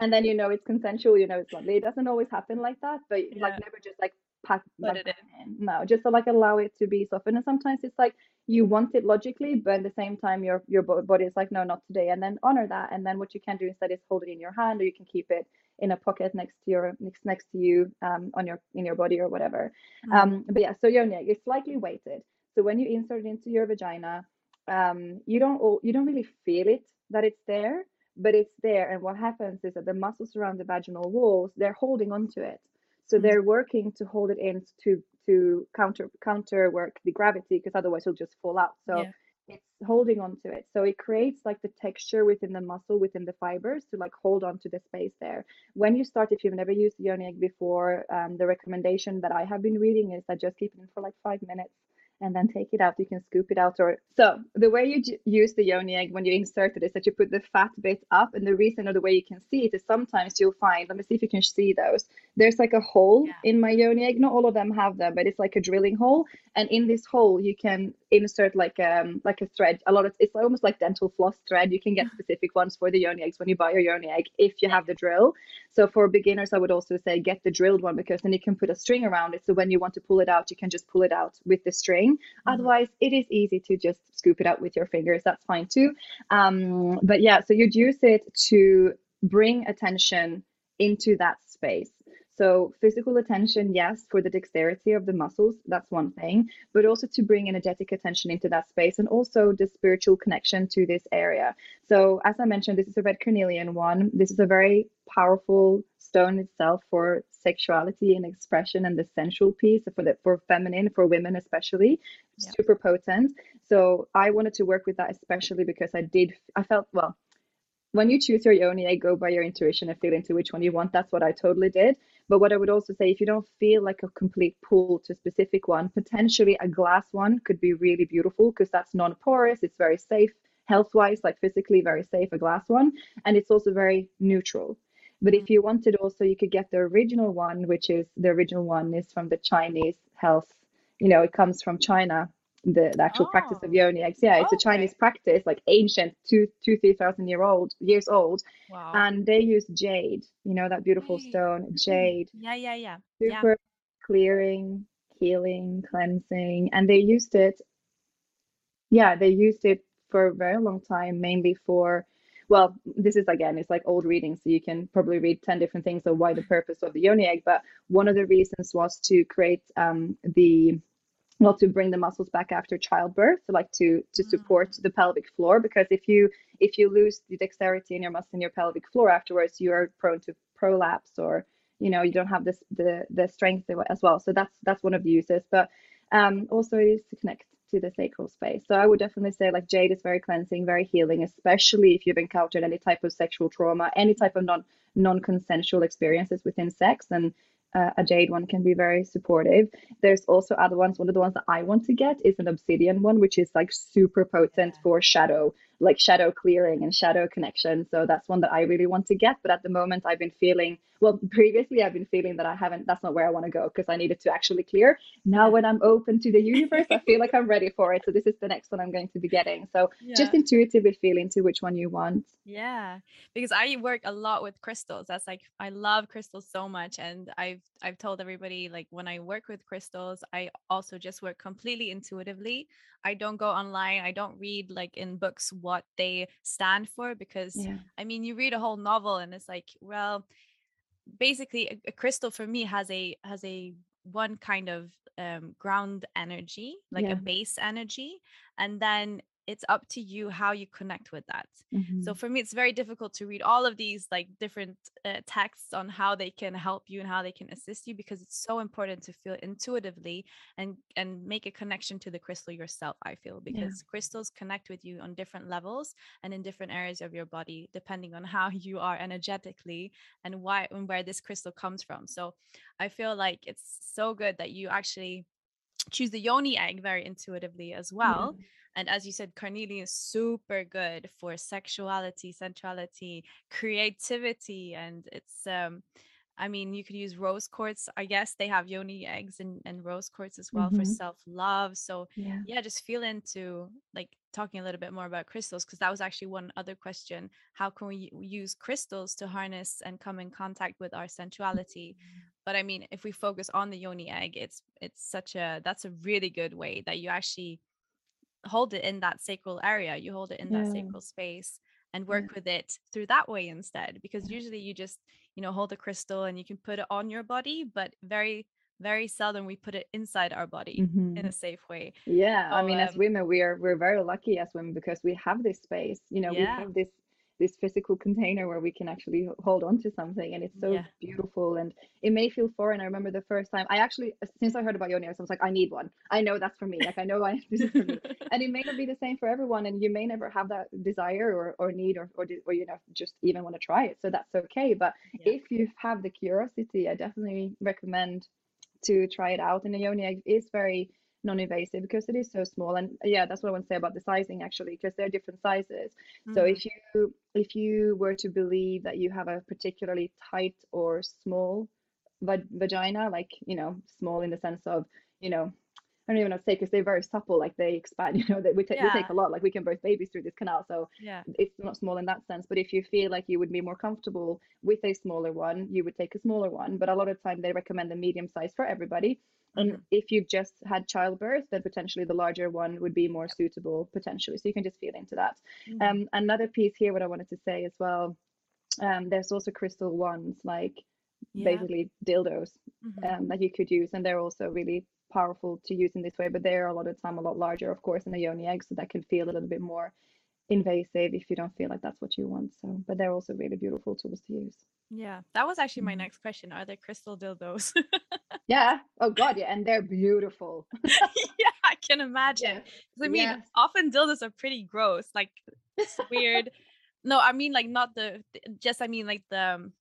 And then you know it's consensual, you know it's lovely. It doesn't always happen like that, but like never just like pack Let like, it in. No, just to like allow it to be softened. And sometimes it's like you want it logically, but at the same time your your body is like no, not today. And then honor that. And then what you can do instead is hold it in your hand, or you can keep it in a pocket next to your next next to you um, on your in your body or whatever. Mm. Um, but yeah, so yoni is slightly weighted. So when you insert it into your vagina, um, you don't you don't really feel it that it's there, but it's there. And what happens is that the muscles around the vaginal walls they're holding onto it. So Mm. they're working to hold it in to to counter counter work the gravity because otherwise it'll just fall out. So Yeah. it's holding onto it. So it creates like the texture within the muscle, within the fibers to like hold on to the space there. When you start, if you've never used the yoni egg before, um, the recommendation that I have been reading is that just keep it in for like five minutes and then take it out. You can scoop it out. Or so the way you use the yoni egg when you insert it is that you put the fat bit up, and the reason or the way you can see it is sometimes you'll find. Let me see if you can see those. There's like a hole Yeah. in my yoni egg. Not all of them have them, but it's like a drilling hole, and in this hole you can insert like um like a thread. A lot of it's almost like dental floss thread. You can get [LAUGHS] specific ones for the yoni eggs when you buy your yoni egg if you have the drill. So for beginners, I would also say get the drilled one because then you can put a string around it. So when you want to pull it out, you can just pull it out with the string. Otherwise, it is easy to just scoop it out with your fingers. That's fine too. Um, but yeah, so you'd use it to bring attention into that space. So physical attention, yes, for the dexterity of the muscles, that's one thing, but also to bring energetic attention into that space and also the spiritual connection to this area. So as I mentioned, this is a red carnelian one. This is a very powerful stone itself for sexuality and expression and the sensual piece for the for feminine, for women especially, Yeah. super potent. So I wanted to work with that especially because I did I felt well when you choose your yoni i go by your intuition and feel into which one you want. That's what I totally did. But what I would also say, if you don't feel like a complete pull to a specific one, potentially a glass one could be really beautiful because that's non-porous. It's very safe health-wise, like physically very safe, a glass one, and it's also very neutral. But if mm-hmm. you wanted also, you could get the original one, which is the original one is from the Chinese health. You know, it comes from China. The, the actual practice of Oh. yoni eggs. Yeah, it's a Chinese practice, like ancient, two, two, three thousand year old years old, Wow. and they use jade. You know that beautiful Wait. stone, jade, yeah, yeah, yeah. Yeah. super clearing, healing, cleansing, and they used it. Yeah, they used it for a very long time, mainly for. Well, this is again, it's like old reading, so you can probably read 10 different things of why the purpose of the yoni egg. But one of the reasons was to create um, the well to bring the muscles back after childbirth so like to to support the pelvic floor because if you if you lose the dexterity in your muscle in your pelvic floor afterwards you are prone to prolapse or you know you don't have this the the strength as well. So that's that's one of the uses but um also is to connect to the sacral space. So i would definitely say like jade is very cleansing very healing especially if you've encountered any type of sexual trauma any type of non non-consensual experiences within sex then uh, a jade one can be very supportive. There's also other ones. One of the ones that i want to get is an obsidian one which is like super potent for shadow like shadow clearing and shadow connection. So that's one that I really want to get. But at the moment, I've been feeling well, previously I've been feeling that I haven't, that's not where I want to go because I needed to actually clear. Now, when I'm open to the universe, I feel like I'm ready for it. So this is the next one I'm going to be getting. So yeah. just intuitively feel into which one you want. Yeah. Because I work a lot with crystals. That's like, I love crystals so much. And I've, I've told everybody like when I work with crystals, I also just work completely intuitively. I don't go online. I don't read like in books what they stand for because yeah. I mean, you read a whole novel and it's like, well, basically a, a, crystal for me has a has a one kind of um, ground energy like yeah. a base energy and then it's up to you how you connect with that mm-hmm. so for me it's very difficult to read all of these like different uh, texts on how they can help you and how they can assist you because it's so important to feel intuitively and and make a connection to the crystal yourself i feel because yeah. crystals connect with you on different levels and in different areas of your body depending on how [LAUGHS] you are energetically and why and where this crystal comes from so i feel like it's so good that you actually choose the yoni egg very intuitively as well yeah and as you said, carnelian is super good for sexuality, sensuality, creativity, and it's um I mean, you could use rose quartz. I guess they have yoni eggs and, and rose quartz as well mm-hmm. for self love. So, yeah. yeah, just feel into like talking a little bit more about crystals because that was actually one other question. How can we use crystals to harness and come in contact with our sensuality? Mm-hmm. But I mean, if we focus on the yoni egg, it's it's such a that's a really good way that you actually hold it in that sacral area you hold it in yeah. that sacral space and work yeah. with it through that way instead because usually you just you know hold a crystal and you can put it on your body but very very seldom we put it inside our body mm-hmm. in a safe way yeah so, i mean um, as women we are we're very lucky as women because we have this space you know yeah. we have this this physical container where we can actually hold on to something and it's so yeah. beautiful and it may feel foreign. I remember the first time i actually since i heard about yoni i was like i need one. I know that's for me. Like i know I, have [LAUGHS] this is for me. [LAUGHS] And it may not be the same for everyone and you may never have that desire or, or need or, or, or you know just even want to try it so that's okay. But yeah. if you have the curiosity i definitely recommend to try it out. And the yoni egg is very non-invasive because it is so small and yeah that's what i want to say about the sizing actually because they're different sizes mm-hmm. so if you if you were to believe that you have a particularly tight or small va- vagina like you know small in the sense of you know I don't even know to say because they're very supple, like they expand, [LAUGHS] you know, that we, yeah. we take a lot, like we can birth babies through this canal. So yeah. it's not small in that sense. But if you feel like you would be more comfortable with a smaller one, you would take a smaller one. But a lot of time they recommend the medium size for everybody. And mm-hmm. if you've just had childbirth, then potentially the larger one would be more suitable potentially. So you can just feel into that. Mm-hmm. Um, another piece here, what I wanted to say as well, um, there's also crystal ones like yeah. basically dildos mm-hmm. um, that you could use, and they're also really powerful to use in this way. But they're a lot of time a lot larger, of course, than a yoni egg, so that can feel a little bit more invasive if you don't feel like that's what you want. So, but they're also really beautiful tools to use. Yeah, that was actually my mm-hmm. next question. Are there crystal dildos? [LAUGHS] yeah. Oh God, yeah, and they're beautiful. [LAUGHS] yeah, I can imagine. Yeah. I mean, yes. often dildos are pretty gross, like [LAUGHS] weird. no, I mean like not the just I mean like the um,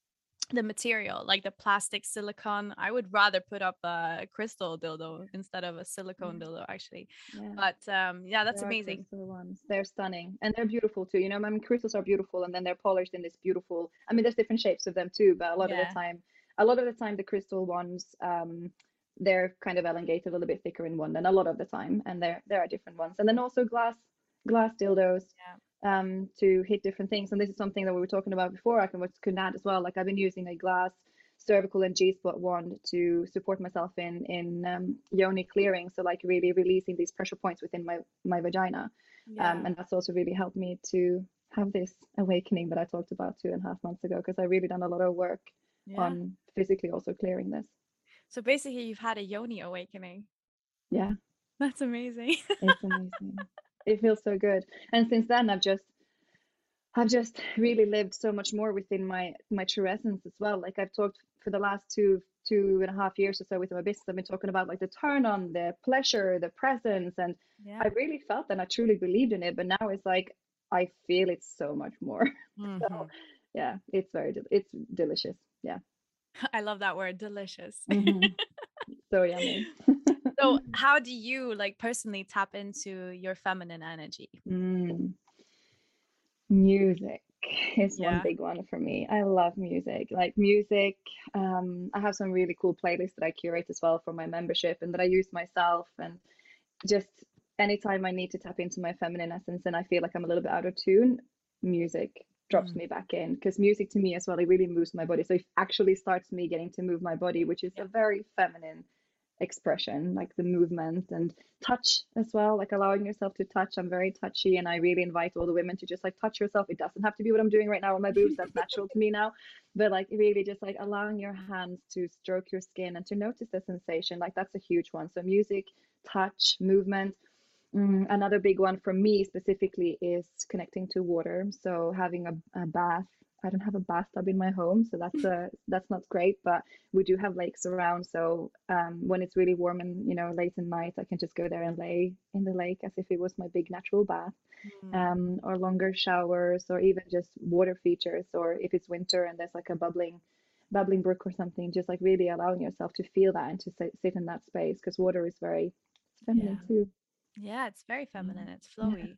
the material, like the plastic silicone. I would rather put up a crystal dildo instead of a silicone mm. dildo, actually. Yeah. But um, yeah, that's there amazing. ones. They're stunning and they're beautiful too. You know, I mean, crystals are beautiful and then they're polished in this beautiful. I mean, there's different shapes of them too, but a lot yeah. of the time, a lot of the time, the crystal ones, um, they're kind of elongated, a little bit thicker in one than a lot of the time, and there there are different ones. And then also glass glass dildos. Yeah um, to hit different things. And this is something that we were talking about before. I can could add as well. Like I've been using a glass cervical and G spot wand to support myself in in um, yoni clearing. So like really releasing these pressure points within my my vagina. Yeah. Um, and that's also really helped me to have this awakening that I talked about two and a half months ago because I really done a lot of work yeah. on physically also clearing this. So basically, you've had a yoni awakening. Yeah. That's amazing. it's amazing [LAUGHS] it feels so good. And since then i've just i've just really lived so much more within my my true essence as well. Like i've talked for the last two two and a half years or so with my business i've been talking about like the turn on the pleasure the presence and yeah. i really felt and i truly believed in it but now it's like i feel it so much more. [LAUGHS] Mm-hmm. so yeah it's very it's delicious. Yeah. [LAUGHS] I love that word delicious. Mm-hmm. [LAUGHS] so yummy so how do you like personally tap into your feminine energy mm. Music is one big one for me. I love music. Like music, um, I have some really cool playlists that I curate as well for my membership and that I use myself. And just anytime I need to tap into my feminine essence and I feel like I'm a little bit out of tune, music drops Mm. me back in. Because music to me as well, it really moves my body. So it actually starts me getting to move my body, which is Yeah. a very feminine expression, like the movement and touch as well, like allowing yourself to touch. I'm very touchy and I really invite all the women to just like touch yourself. It doesn't have to be what I'm doing right now on my boobs, that's natural to me now. But like really just like allowing your hands to stroke your skin and to notice the sensation, like that's a huge one. So music, touch, movement. Mm, another big one for me specifically is connecting to water. So having a, a bath. I don't have a bathtub in my home, so that's a that's not great. But we do have lakes around, so um, when it's really warm and you know late at night, I can just go there and lay in the lake as if it was my big natural bath. Mm. Um, or longer showers, or even just water features, or if it's winter and there's like a bubbling bubbling brook or something, just like really allowing yourself to feel that and to sit, sit in that space because water is very feminine Yeah. too. Yeah, it's very feminine. It's Yeah. flowy.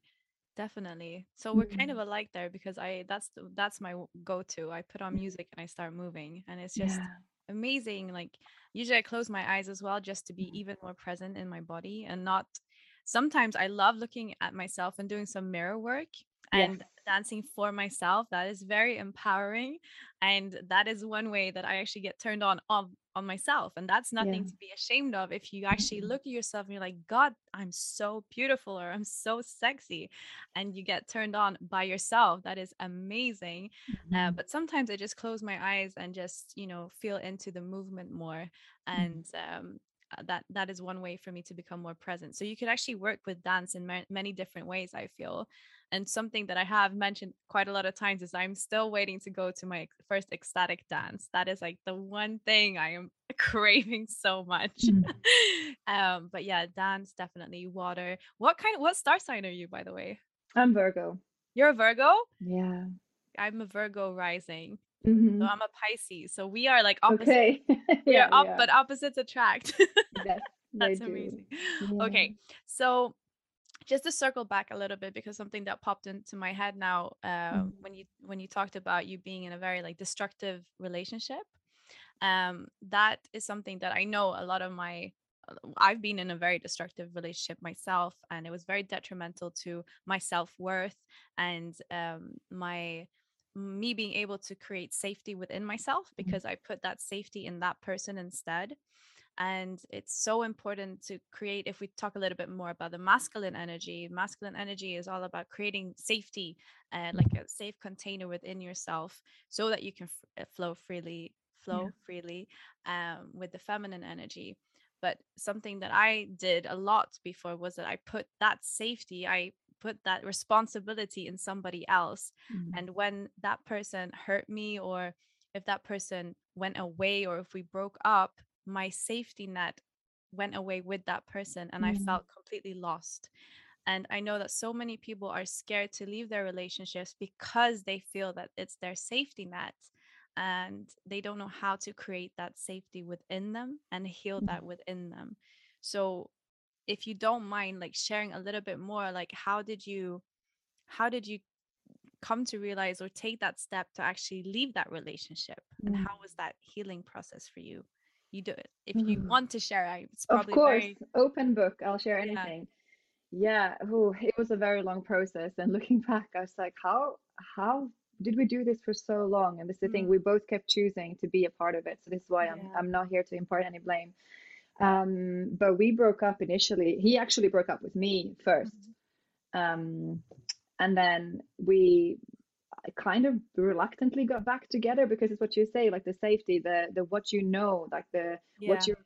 Definitely. So we're kind of Mm. alike there because I that's the- that's my go-to. I put on music and I start moving and it's just Yeah. amazing. Like usually I close my eyes as well just to be Mhm. even more present in my body and not sometimes I love looking at myself and doing some mirror work and Yes. dancing for myself. That is very empowering. And that is one way that I actually get turned on on, on myself. And that's nothing Yeah. to be ashamed of. If you actually Mhm. look at yourself and you're like, God, I'm so beautiful or I'm so sexy. And you get turned on by yourself. That is amazing. Uh, Mhm. but sometimes I just close my eyes and just, you know, feel into the movement more. And um, uh, that that is one way for me to become more present. So you could actually work with dance in ma- many different ways. I feel, and something that I have mentioned quite a lot of times is I'm still waiting to go to my first ecstatic dance. That is like the one thing I am [LAUGHS] craving so much. Mm. [LAUGHS] um, but yeah, dance definitely. Water. What kind? What star sign are you, by the way? I'm Virgo. You're a Virgo. Yeah. I'm a Virgo rising. Mhm. So I'm a Pisces. So we are like opposite. Okay. [LAUGHS] We yeah, are up, yeah. but opposites attract. Yes, That's amazing. Yeah. Okay, so just to circle back a little bit because something that popped into my head now uh, Mhm. when you when you talked about you being in a very like destructive relationship, um, that is something that I know a lot of my uh, I've been in a very destructive relationship myself, and it was very detrimental to my self worth and um, my me being able to create safety within myself because I put that safety in that person instead. And it's so important to create, if we talk a little bit more about the masculine energy, masculine energy is all about creating safety, uh, like a safe container within yourself so that you can f- uh, flow freely, flow freely um, with the feminine energy. But something that I did a lot before was that I put that safety, I put that responsibility in somebody else. Mm. And when that person hurt me, or if that person went away, or if we broke up, my safety net went away with that person, and I Mm. felt completely lost. And I know that so many people are scared to leave their relationships because they feel that it's their safety net and they don't know how to create that safety within them and heal Mhm. that within them. So if you don't mind like sharing a little bit more like how did you how did you come to realize or take that step to actually leave that relationship and Mm. how was that healing process for you you do it if you Mm. want to share I, it's Of course, very open book. I'll share anything. Yeah, ooh, it was a very long process. And [LAUGHS] looking back, I was like, how how did we do this for so long? And this is the thing, Mm. we both kept choosing to be a part of it. So this is why I'm Yeah. I'm not here to impart any blame. Um, but we broke up initially. He actually broke up with me first. Um, and then we kind of reluctantly got back together because it's what you say, like the safety, the the what you know, like the yeah. what you're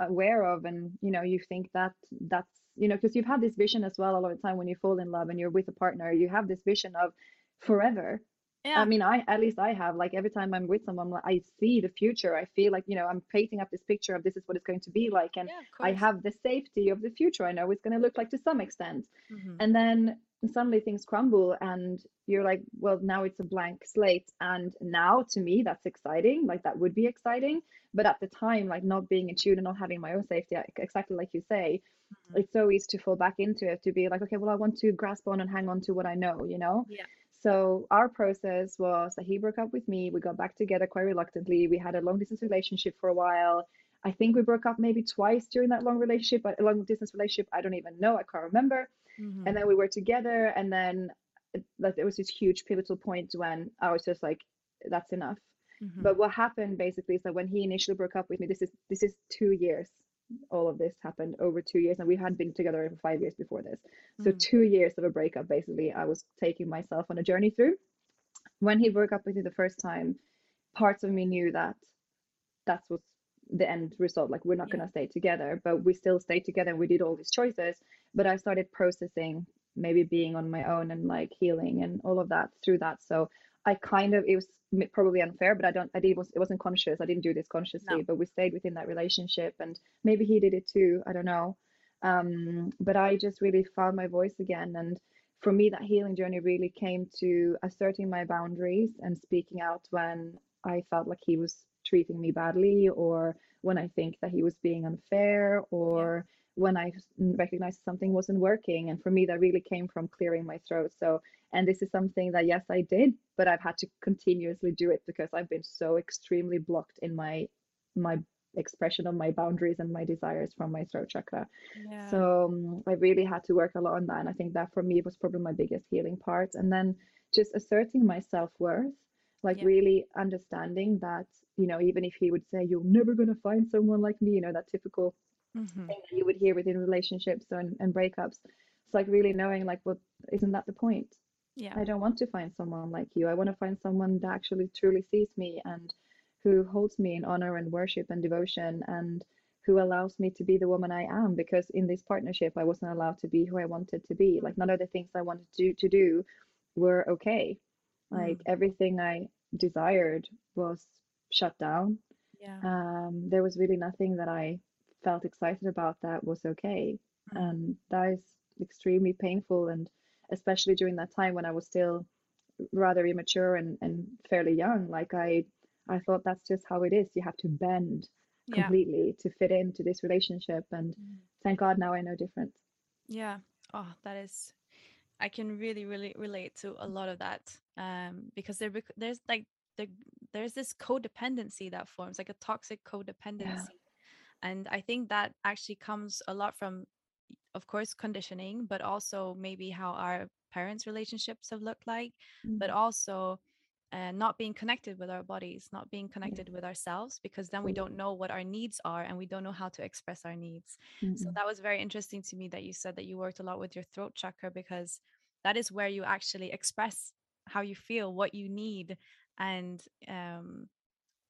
aware of and you know you think that that's you know because you've had this vision as well a lot of time when you fall in love and you're with a partner you have this vision of forever. Yeah. i mean i at least i have like every time i'm with someone i see the future i feel like you know i'm painting up this picture of this is what it's going to be like and yeah i have the safety of the future i know it's going to look like to some extent. Mhm. and then suddenly things crumble and you're like well now it's a blank slate and now to me that's exciting like that would be exciting but at the time like not being in tune and not having my own safety exactly like you say Mhm. it's so easy to fall back into it to be like okay well i want to grasp on and hang on to what i know you know Yeah. So our process was that he broke up with me. We got back together quite reluctantly. We had a long distance relationship for a while. I think we broke up maybe twice during that long relationship, but a long distance relationship, I don't even know. I can't remember. Mm-hmm. And then we were together, and then it, like there was this huge pivotal point when I was just like, that's enough. Mm-hmm. But what happened basically is that when he initially broke up with me, this is this is two years. All of this happened over two years, and we had been together for five years before this. So mm-hmm. two years of a breakup, basically, I was taking myself on a journey through. When he broke up with me the first time, parts of me knew that that was the end result. Like we're not yeah. gonna stay together, but we still stayed together. and We did all these choices, but I started processing maybe being on my own and like healing and all of that through that. So I kind of it was probably unfair, but I don't I did was it wasn't conscious. I didn't do this consciously, no. but we stayed within that relationship and maybe he did it too. I don't know. Um, but I just really found my voice again and for me that healing journey really came to asserting my boundaries and speaking out when I felt like he was treating me badly or when I think that he was being unfair or when I recognized something wasn't working. And for me, that really came from clearing my throat. So, and this is something that, yes, I did, but I've had to continuously do it because I've been so extremely blocked in my, my expression of my boundaries and my desires from my throat chakra. Yeah. So um, I really had to work a lot on that. And I think that for me was probably my biggest healing part. And then just asserting my self worth, like yeah. really understanding that, you know, even if he would say, you're never going to find someone like me, you know, that typical mm-hmm. thing that you would hear within relationships and, and breakups. It's like really knowing like well isn't that the point? Yeah. I don't want to find someone like you. I want to find someone that actually truly sees me and who holds me in honor and worship and devotion and who allows me to be the woman I am because in this partnership I wasn't allowed to be who I wanted to be. Like none of the things I wanted to, to do were okay. Like mm. everything I desired was shut down. Yeah. Um, there was really nothing that I felt excited about that was okay. Mm. And that is extremely painful. And especially during that time when I was still rather immature and, and fairly young, like I, I thought that's just how it is. You have to bend completely yeah. to fit into this relationship. And mm. thank God now I know different. Yeah. Oh, that is, I can really, really relate to a lot of that. Um, because there, there's like, the, there's this codependency that forms, like a toxic codependency. Yeah and i think that actually comes a lot from of course conditioning but also maybe how our parents relationships have looked like mm-hmm. but also uh, not being connected with our bodies not being connected yeah. with ourselves because then we don't know what our needs are and we don't know how to express our needs mm-hmm. so that was very interesting to me that you said that you worked a lot with your throat chakra because that is where you actually express how you feel what you need and um,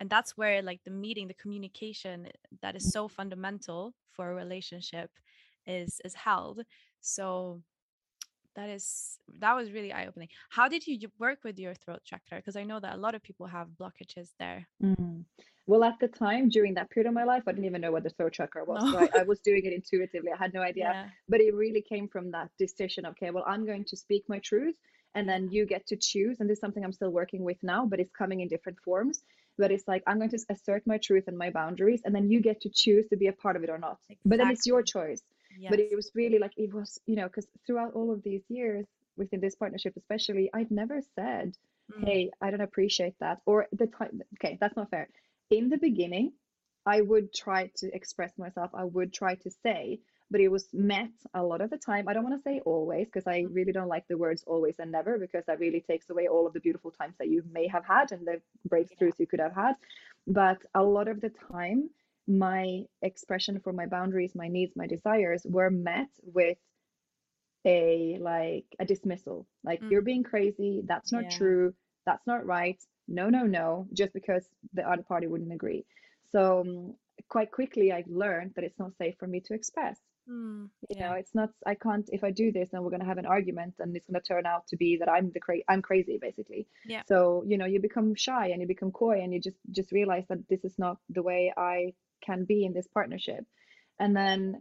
and that's where like the meeting the communication eh, that is so fundamental for a relationship is is held so that is that was really eye-opening how did you work with your throat chakra because i know that a lot of people have blockages there mm. well at the time during that period of my life i didn't even know what the throat chakra was no. so I, I, [LAUGHS] was doing it intuitively i had no idea yeah. but it really came from that decision okay well i'm going to speak my truth and then you get to choose and this is something i'm still working with now but it's coming in different forms but it's like i'm going to assert my truth and my boundaries and then you get to choose to be a part of it or not exactly. but then it's your choice yes. but it was really like it was you know because throughout all of these years within this partnership especially i'd never said mm. hey i don't appreciate that or the time okay that's not fair in the beginning i would try to express myself i would try to say but it was met a lot of the time. I don't want to say always because I really don't like the words always and never because that really takes away all of the beautiful times that you may have had and the breakthroughs yeah. you could have had. But a lot of the time, my expression for my boundaries, my needs, my desires were met with a like a dismissal. Like mm. you're being crazy, that's not yeah. true, that's not right. No, no, no, just because the other party wouldn't agree. So um, quite quickly I learned that it's not safe for me to express. Mm, you yeah. know, it's not. I can't. If I do this, then we're gonna have an argument, and it's gonna turn out to be that I'm the cra- I'm crazy, basically. Yeah. So you know, you become shy and you become coy, and you just just realize that this is not the way I can be in this partnership. And then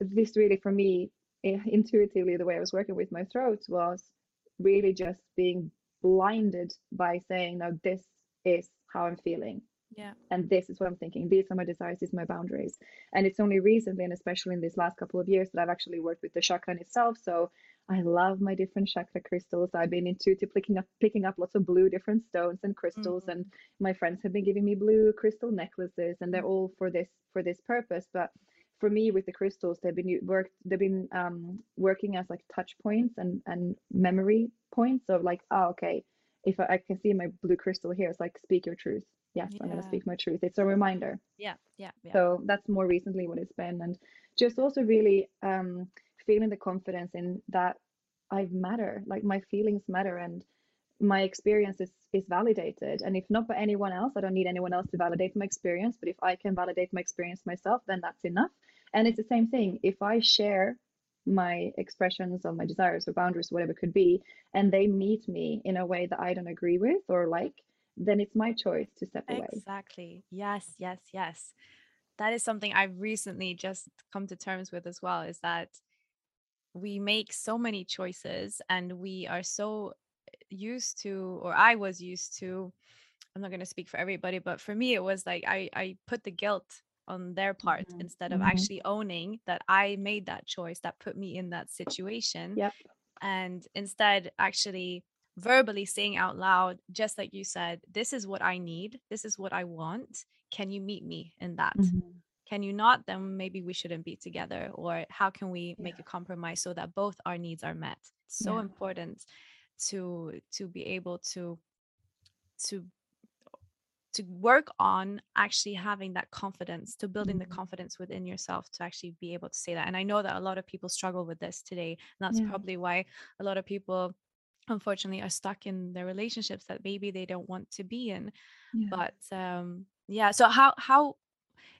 this really, for me, intuitively, the way I was working with my throat was really just being blinded by saying, "No, this is how I'm feeling." Yeah and this is what i'm thinking these are my desires these are my boundaries and it's only recently and especially in these last couple of years that i've actually worked with the chakra itself so I love my different chakra crystals. I've been into to picking up picking up lots of blue different stones and crystals, mm. and my friends have been giving me blue crystal necklaces, and they're mm. all for this for this purpose. But for me, with the crystals, they've been worked they've been um, working as like touch points and and memory points of like, oh, okay, if I, I can see my blue crystal here, it's like speak your truth. Yes, yeah. I'm gonna speak my truth. It's a reminder. Yeah, yeah, yeah. So that's more recently what it's been, and just also really um feeling the confidence in that I matter, like my feelings matter and my experience is, is validated. And if not by anyone else, I don't need anyone else to validate my experience. But if I can validate my experience myself, then that's enough. And it's the same thing. If I share my expressions of my desires or boundaries, whatever it could be, and they meet me in a way that I don't agree with or like, then it's my choice to step away. Exactly. Yes, yes, yes. That is something I've recently just come to terms with as well is that we make so many choices and we are so used to or i was used to i'm not going to speak for everybody but for me it was like i i put the guilt on their part mm-hmm. instead of mm-hmm. actually owning that i made that choice that put me in that situation yep. and instead actually verbally saying out loud just like you said this is what i need this is what i want can you meet me in that mm-hmm can you not then maybe we shouldn't be together or how can we make yeah. a compromise so that both our needs are met it's so yeah. important to to be able to to to work on actually having that confidence to building mm-hmm. the confidence within yourself to actually be able to say that and i know that a lot of people struggle with this today and that's yeah. probably why a lot of people unfortunately are stuck in their relationships that maybe they don't want to be in yeah. but um yeah so how how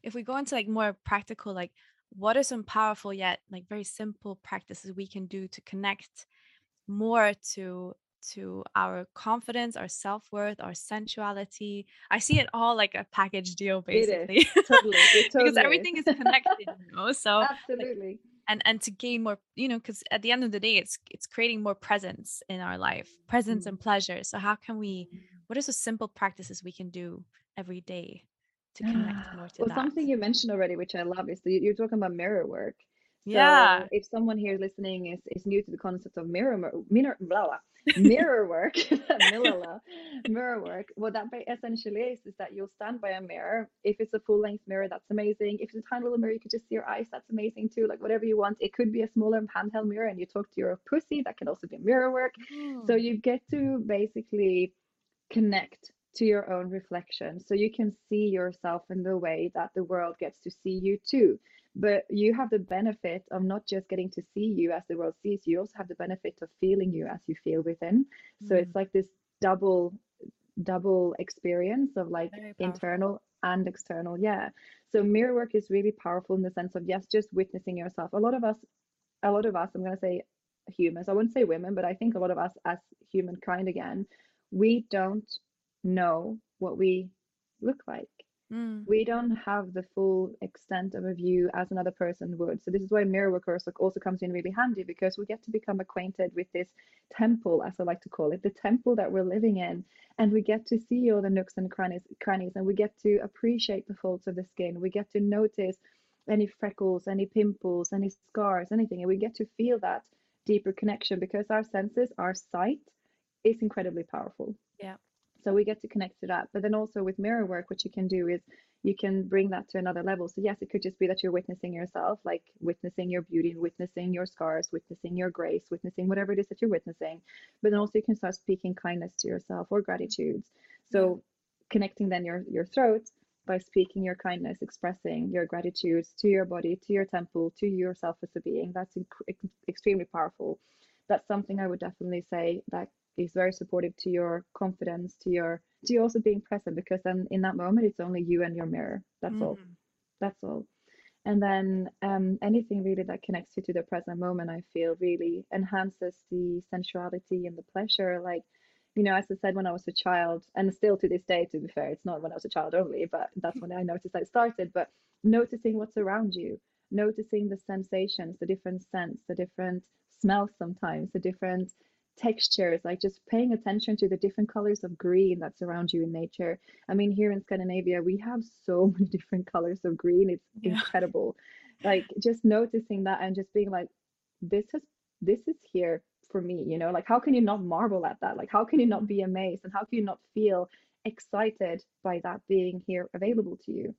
if we go into like more practical like what are some powerful yet like very simple practices we can do to connect more to to our confidence our self-worth our sensuality i see it all like a package deal basically it is. Totally. It [LAUGHS] totally because everything is connected you know [LAUGHS] so absolutely like, and and to gain more you know because at the end of the day it's it's creating more presence in our life presence mm-hmm. and pleasure so how can we mm-hmm. what are some simple practices we can do every day to connect more to well, that. something you mentioned already, which I love, is that you're talking about mirror work. So yeah. if someone here listening is, is new to the concept of mirror mirror blah, blah, mirror [LAUGHS] work, [LAUGHS] mirror work, what that essentially is is that you'll stand by a mirror. If it's a full length mirror, that's amazing. If it's a tiny little mirror, you could just see your eyes. That's amazing too. Like whatever you want. It could be a smaller handheld mirror, and you talk to your pussy. That can also be mirror work. Mm. So you get to basically connect to your own reflection so you can see yourself in the way that the world gets to see you too but you have the benefit of not just getting to see you as the world sees you, you also have the benefit of feeling you as you feel within so mm. it's like this double double experience of like internal and external yeah so mirror work is really powerful in the sense of yes just witnessing yourself a lot of us a lot of us i'm going to say humans i wouldn't say women but i think a lot of us as humankind again we don't know what we look like. Mm. We don't have the full extent of a view as another person would. So this is why mirror work also comes in really handy because we get to become acquainted with this temple, as I like to call it, the temple that we're living in, and we get to see all the nooks and crannies, crannies, and we get to appreciate the folds of the skin. We get to notice any freckles, any pimples, any scars, anything, and we get to feel that deeper connection because our senses, our sight, is incredibly powerful. Yeah. So we get to connect to that. But then also with mirror work, what you can do is you can bring that to another level. So yes, it could just be that you're witnessing yourself, like witnessing your beauty, witnessing your scars, witnessing your grace, witnessing whatever it is that you're witnessing. But then also you can start speaking kindness to yourself or gratitudes. So connecting then your your throat by speaking your kindness, expressing your gratitude to your body, to your temple, to yourself as a being. That's inc- extremely powerful. That's something I would definitely say that is very supportive to your confidence to your to you also being present because then in that moment it's only you and your mirror. That's mm. all that's all. And then um, anything really that connects you to the present moment i feel really enhances the sensuality and the pleasure. Like you know as i said when i was a child and still to this day to be fair it's not when i was a child only but that's when i noticed i started but noticing what's around you noticing the sensations the different scents the different smells sometimes the different textures, like just paying attention to the different colors of green that surround you in nature. I mean, here in Scandinavia, we have so [LAUGHS] many different colors of green. It's yeah. incredible. Like just noticing that and just being like, this has this is here for me you know like how can you not marvel at that like how can you not be amazed and how can you not feel excited by that being here available to you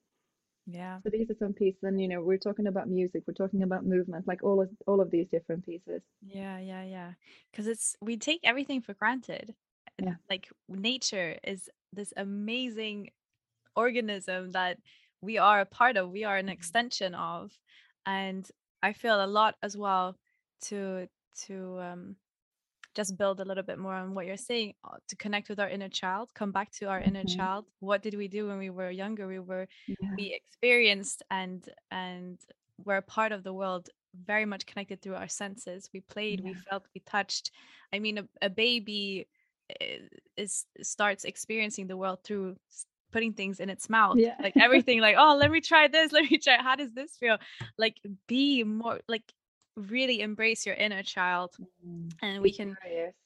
yeah. So these are some pieces and you know we're talking about music we're talking about movement like all of all of these different pieces. Yeah yeah yeah. Because it's we take everything for granted. Yeah. Like nature is this amazing organism that we are a part of we are an mm-hmm. extension of and i feel a lot as well to to um just build a little bit more on what you're saying uh, to connect with our inner child come back to our inner mm-hmm. child what did we do when we were younger we were yeah. we experienced and and we're a part of the world very much connected through our senses we played yeah. we felt we touched i mean a, a baby eh, is starts experiencing the world through putting things in its mouth yeah. like everything like oh let me try this [LAUGHS] let me try how does this feel like be more like really embrace your inner child mm, and we can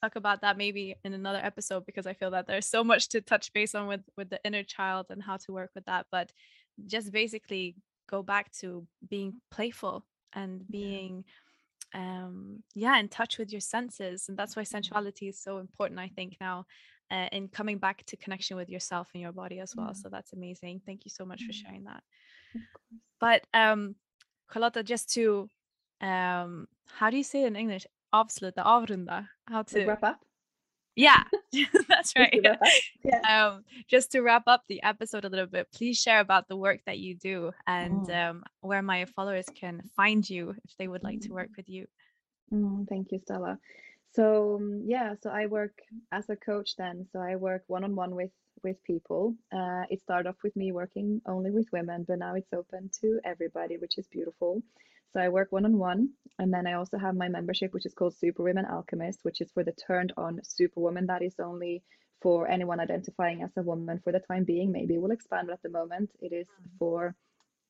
talk about that maybe in another episode because i feel that there's so much to touch base on with with the inner child and how to work with that but just basically go back to being playful and being um yeah in touch with your senses and that's why mm-hmm. sensuality is so important i think now uh, in coming back to connection with yourself and your body as well so that's amazing thank you so much for mm-hmm. sharing that. But um Carlotta, just to um how do you say it in English? Avsluta, avrunda. How to like wrap up? Yeah, [LAUGHS] [LAUGHS] that's right. yeah. Um, just to wrap up the episode a little bit, please share about the work that you do and oh. um, where my followers can find you if they would like to work mm. with you. Mm, thank you, Stella. So um, yeah, so I work as a coach then. So I work one on one with with people. Uh, it started off with me working only with women, but now it's open to everybody, which is beautiful. So I work one on one, and then I also have my membership, which is called Super Women Alchemist, which is for the turned on superwoman. That is only for anyone identifying as a woman for the time being. Maybe we'll expand, but at the moment, it is mm-hmm. for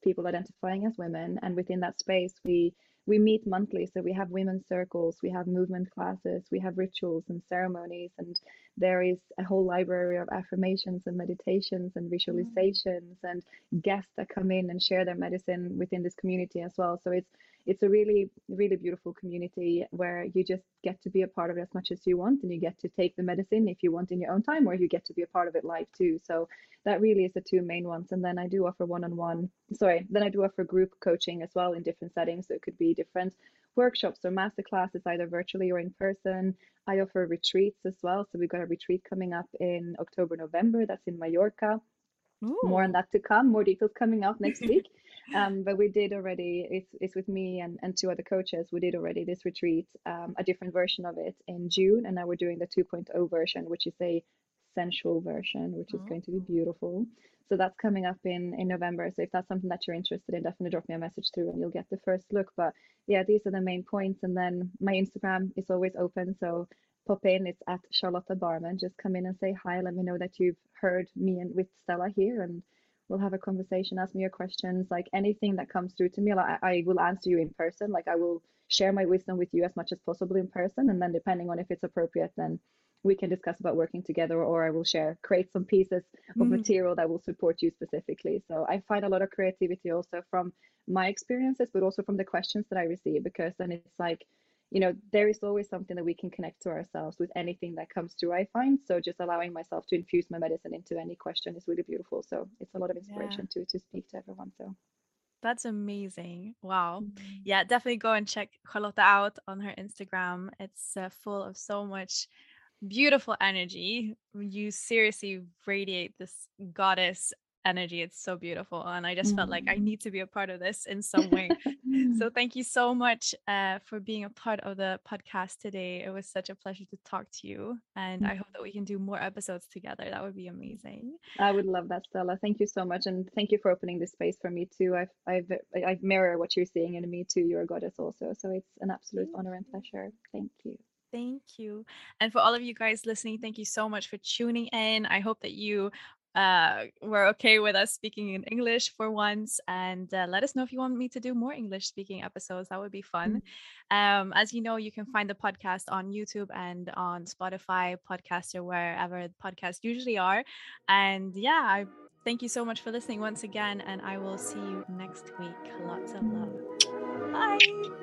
people identifying as women. And within that space, we we meet monthly so we have women's circles we have movement classes we have rituals and ceremonies and there is a whole library of affirmations and meditations and mm. visualizations mm. and guests that come in and share their medicine within this community as well so it's it's a really really beautiful community where you just get to be a part of it as much as you want and you get to take the medicine if you want in your own time or you get to be a part of it live too. So that really is the two main ones. And then i do offer one-on-one sorry then i do offer group coaching as well in different settings. So it could be different workshops or master classes either virtually or in person. I offer retreats as well. So we've got a retreat coming up in october november. That's in mallorca. Ooh. more on that to come. More details coming out next [LAUGHS] week um, but we did already it's, it's with me and, and two other coaches we did already this retreat um, a different version of it in june and now we're doing the 2.0 version which is a sensual version which is oh. going to be beautiful so that's coming up in in november so if that's something that you're interested in definitely drop me a message through and you'll get the first look but yeah these are the main points and then my instagram is always open so pop in it's at charlotta barman just come in and say hi let me know that you've heard me and with stella here and we'll have a conversation ask me your questions like anything that comes through to me like, I, will answer you in person. Like i will share my wisdom with you as much as possible in person. And then depending on if it's appropriate then we can discuss about working together or i will share create some pieces of mm. material that will support you specifically. So i find a lot of creativity also from my experiences but also from the questions that i receive because then it's like you know there is always something that we can connect to ourselves with anything that comes through i find so just allowing myself to infuse my medicine into any question is really beautiful so it's a lot of inspiration yeah. to to speak to everyone so that's amazing. Wow. Mm-hmm. Yeah, definitely go and check Carlotta out on her Instagram. It's uh, full of so much beautiful energy. You seriously radiate this goddess energy. It's so beautiful. And I just felt like I mm. need to be a part of this in some way. [LAUGHS] so thank you so much uh, for being a part of the podcast today. It was such a pleasure to talk to you. And I hope that we can do more episodes together. That would be amazing. I would love that, Stella. Thank you so much. And thank you for opening this space for me too. I've, I've, I mirror what you're seeing in me too. You're a goddess also. So it's an absolute honor and pleasure. Thank you. Thank you. And for all of you guys listening, thank you so much for tuning in. I hope that you uh, were okay with us speaking in English for once. And uh, let us know if you want me to do more English speaking episodes. That would be fun. Mm-hmm. Um, as you know, you can find the podcast on YouTube and on Spotify, podcast, or wherever podcasts usually are. And yeah, I thank you so much for listening once again. And I will see you next week. Lots of love. Bye.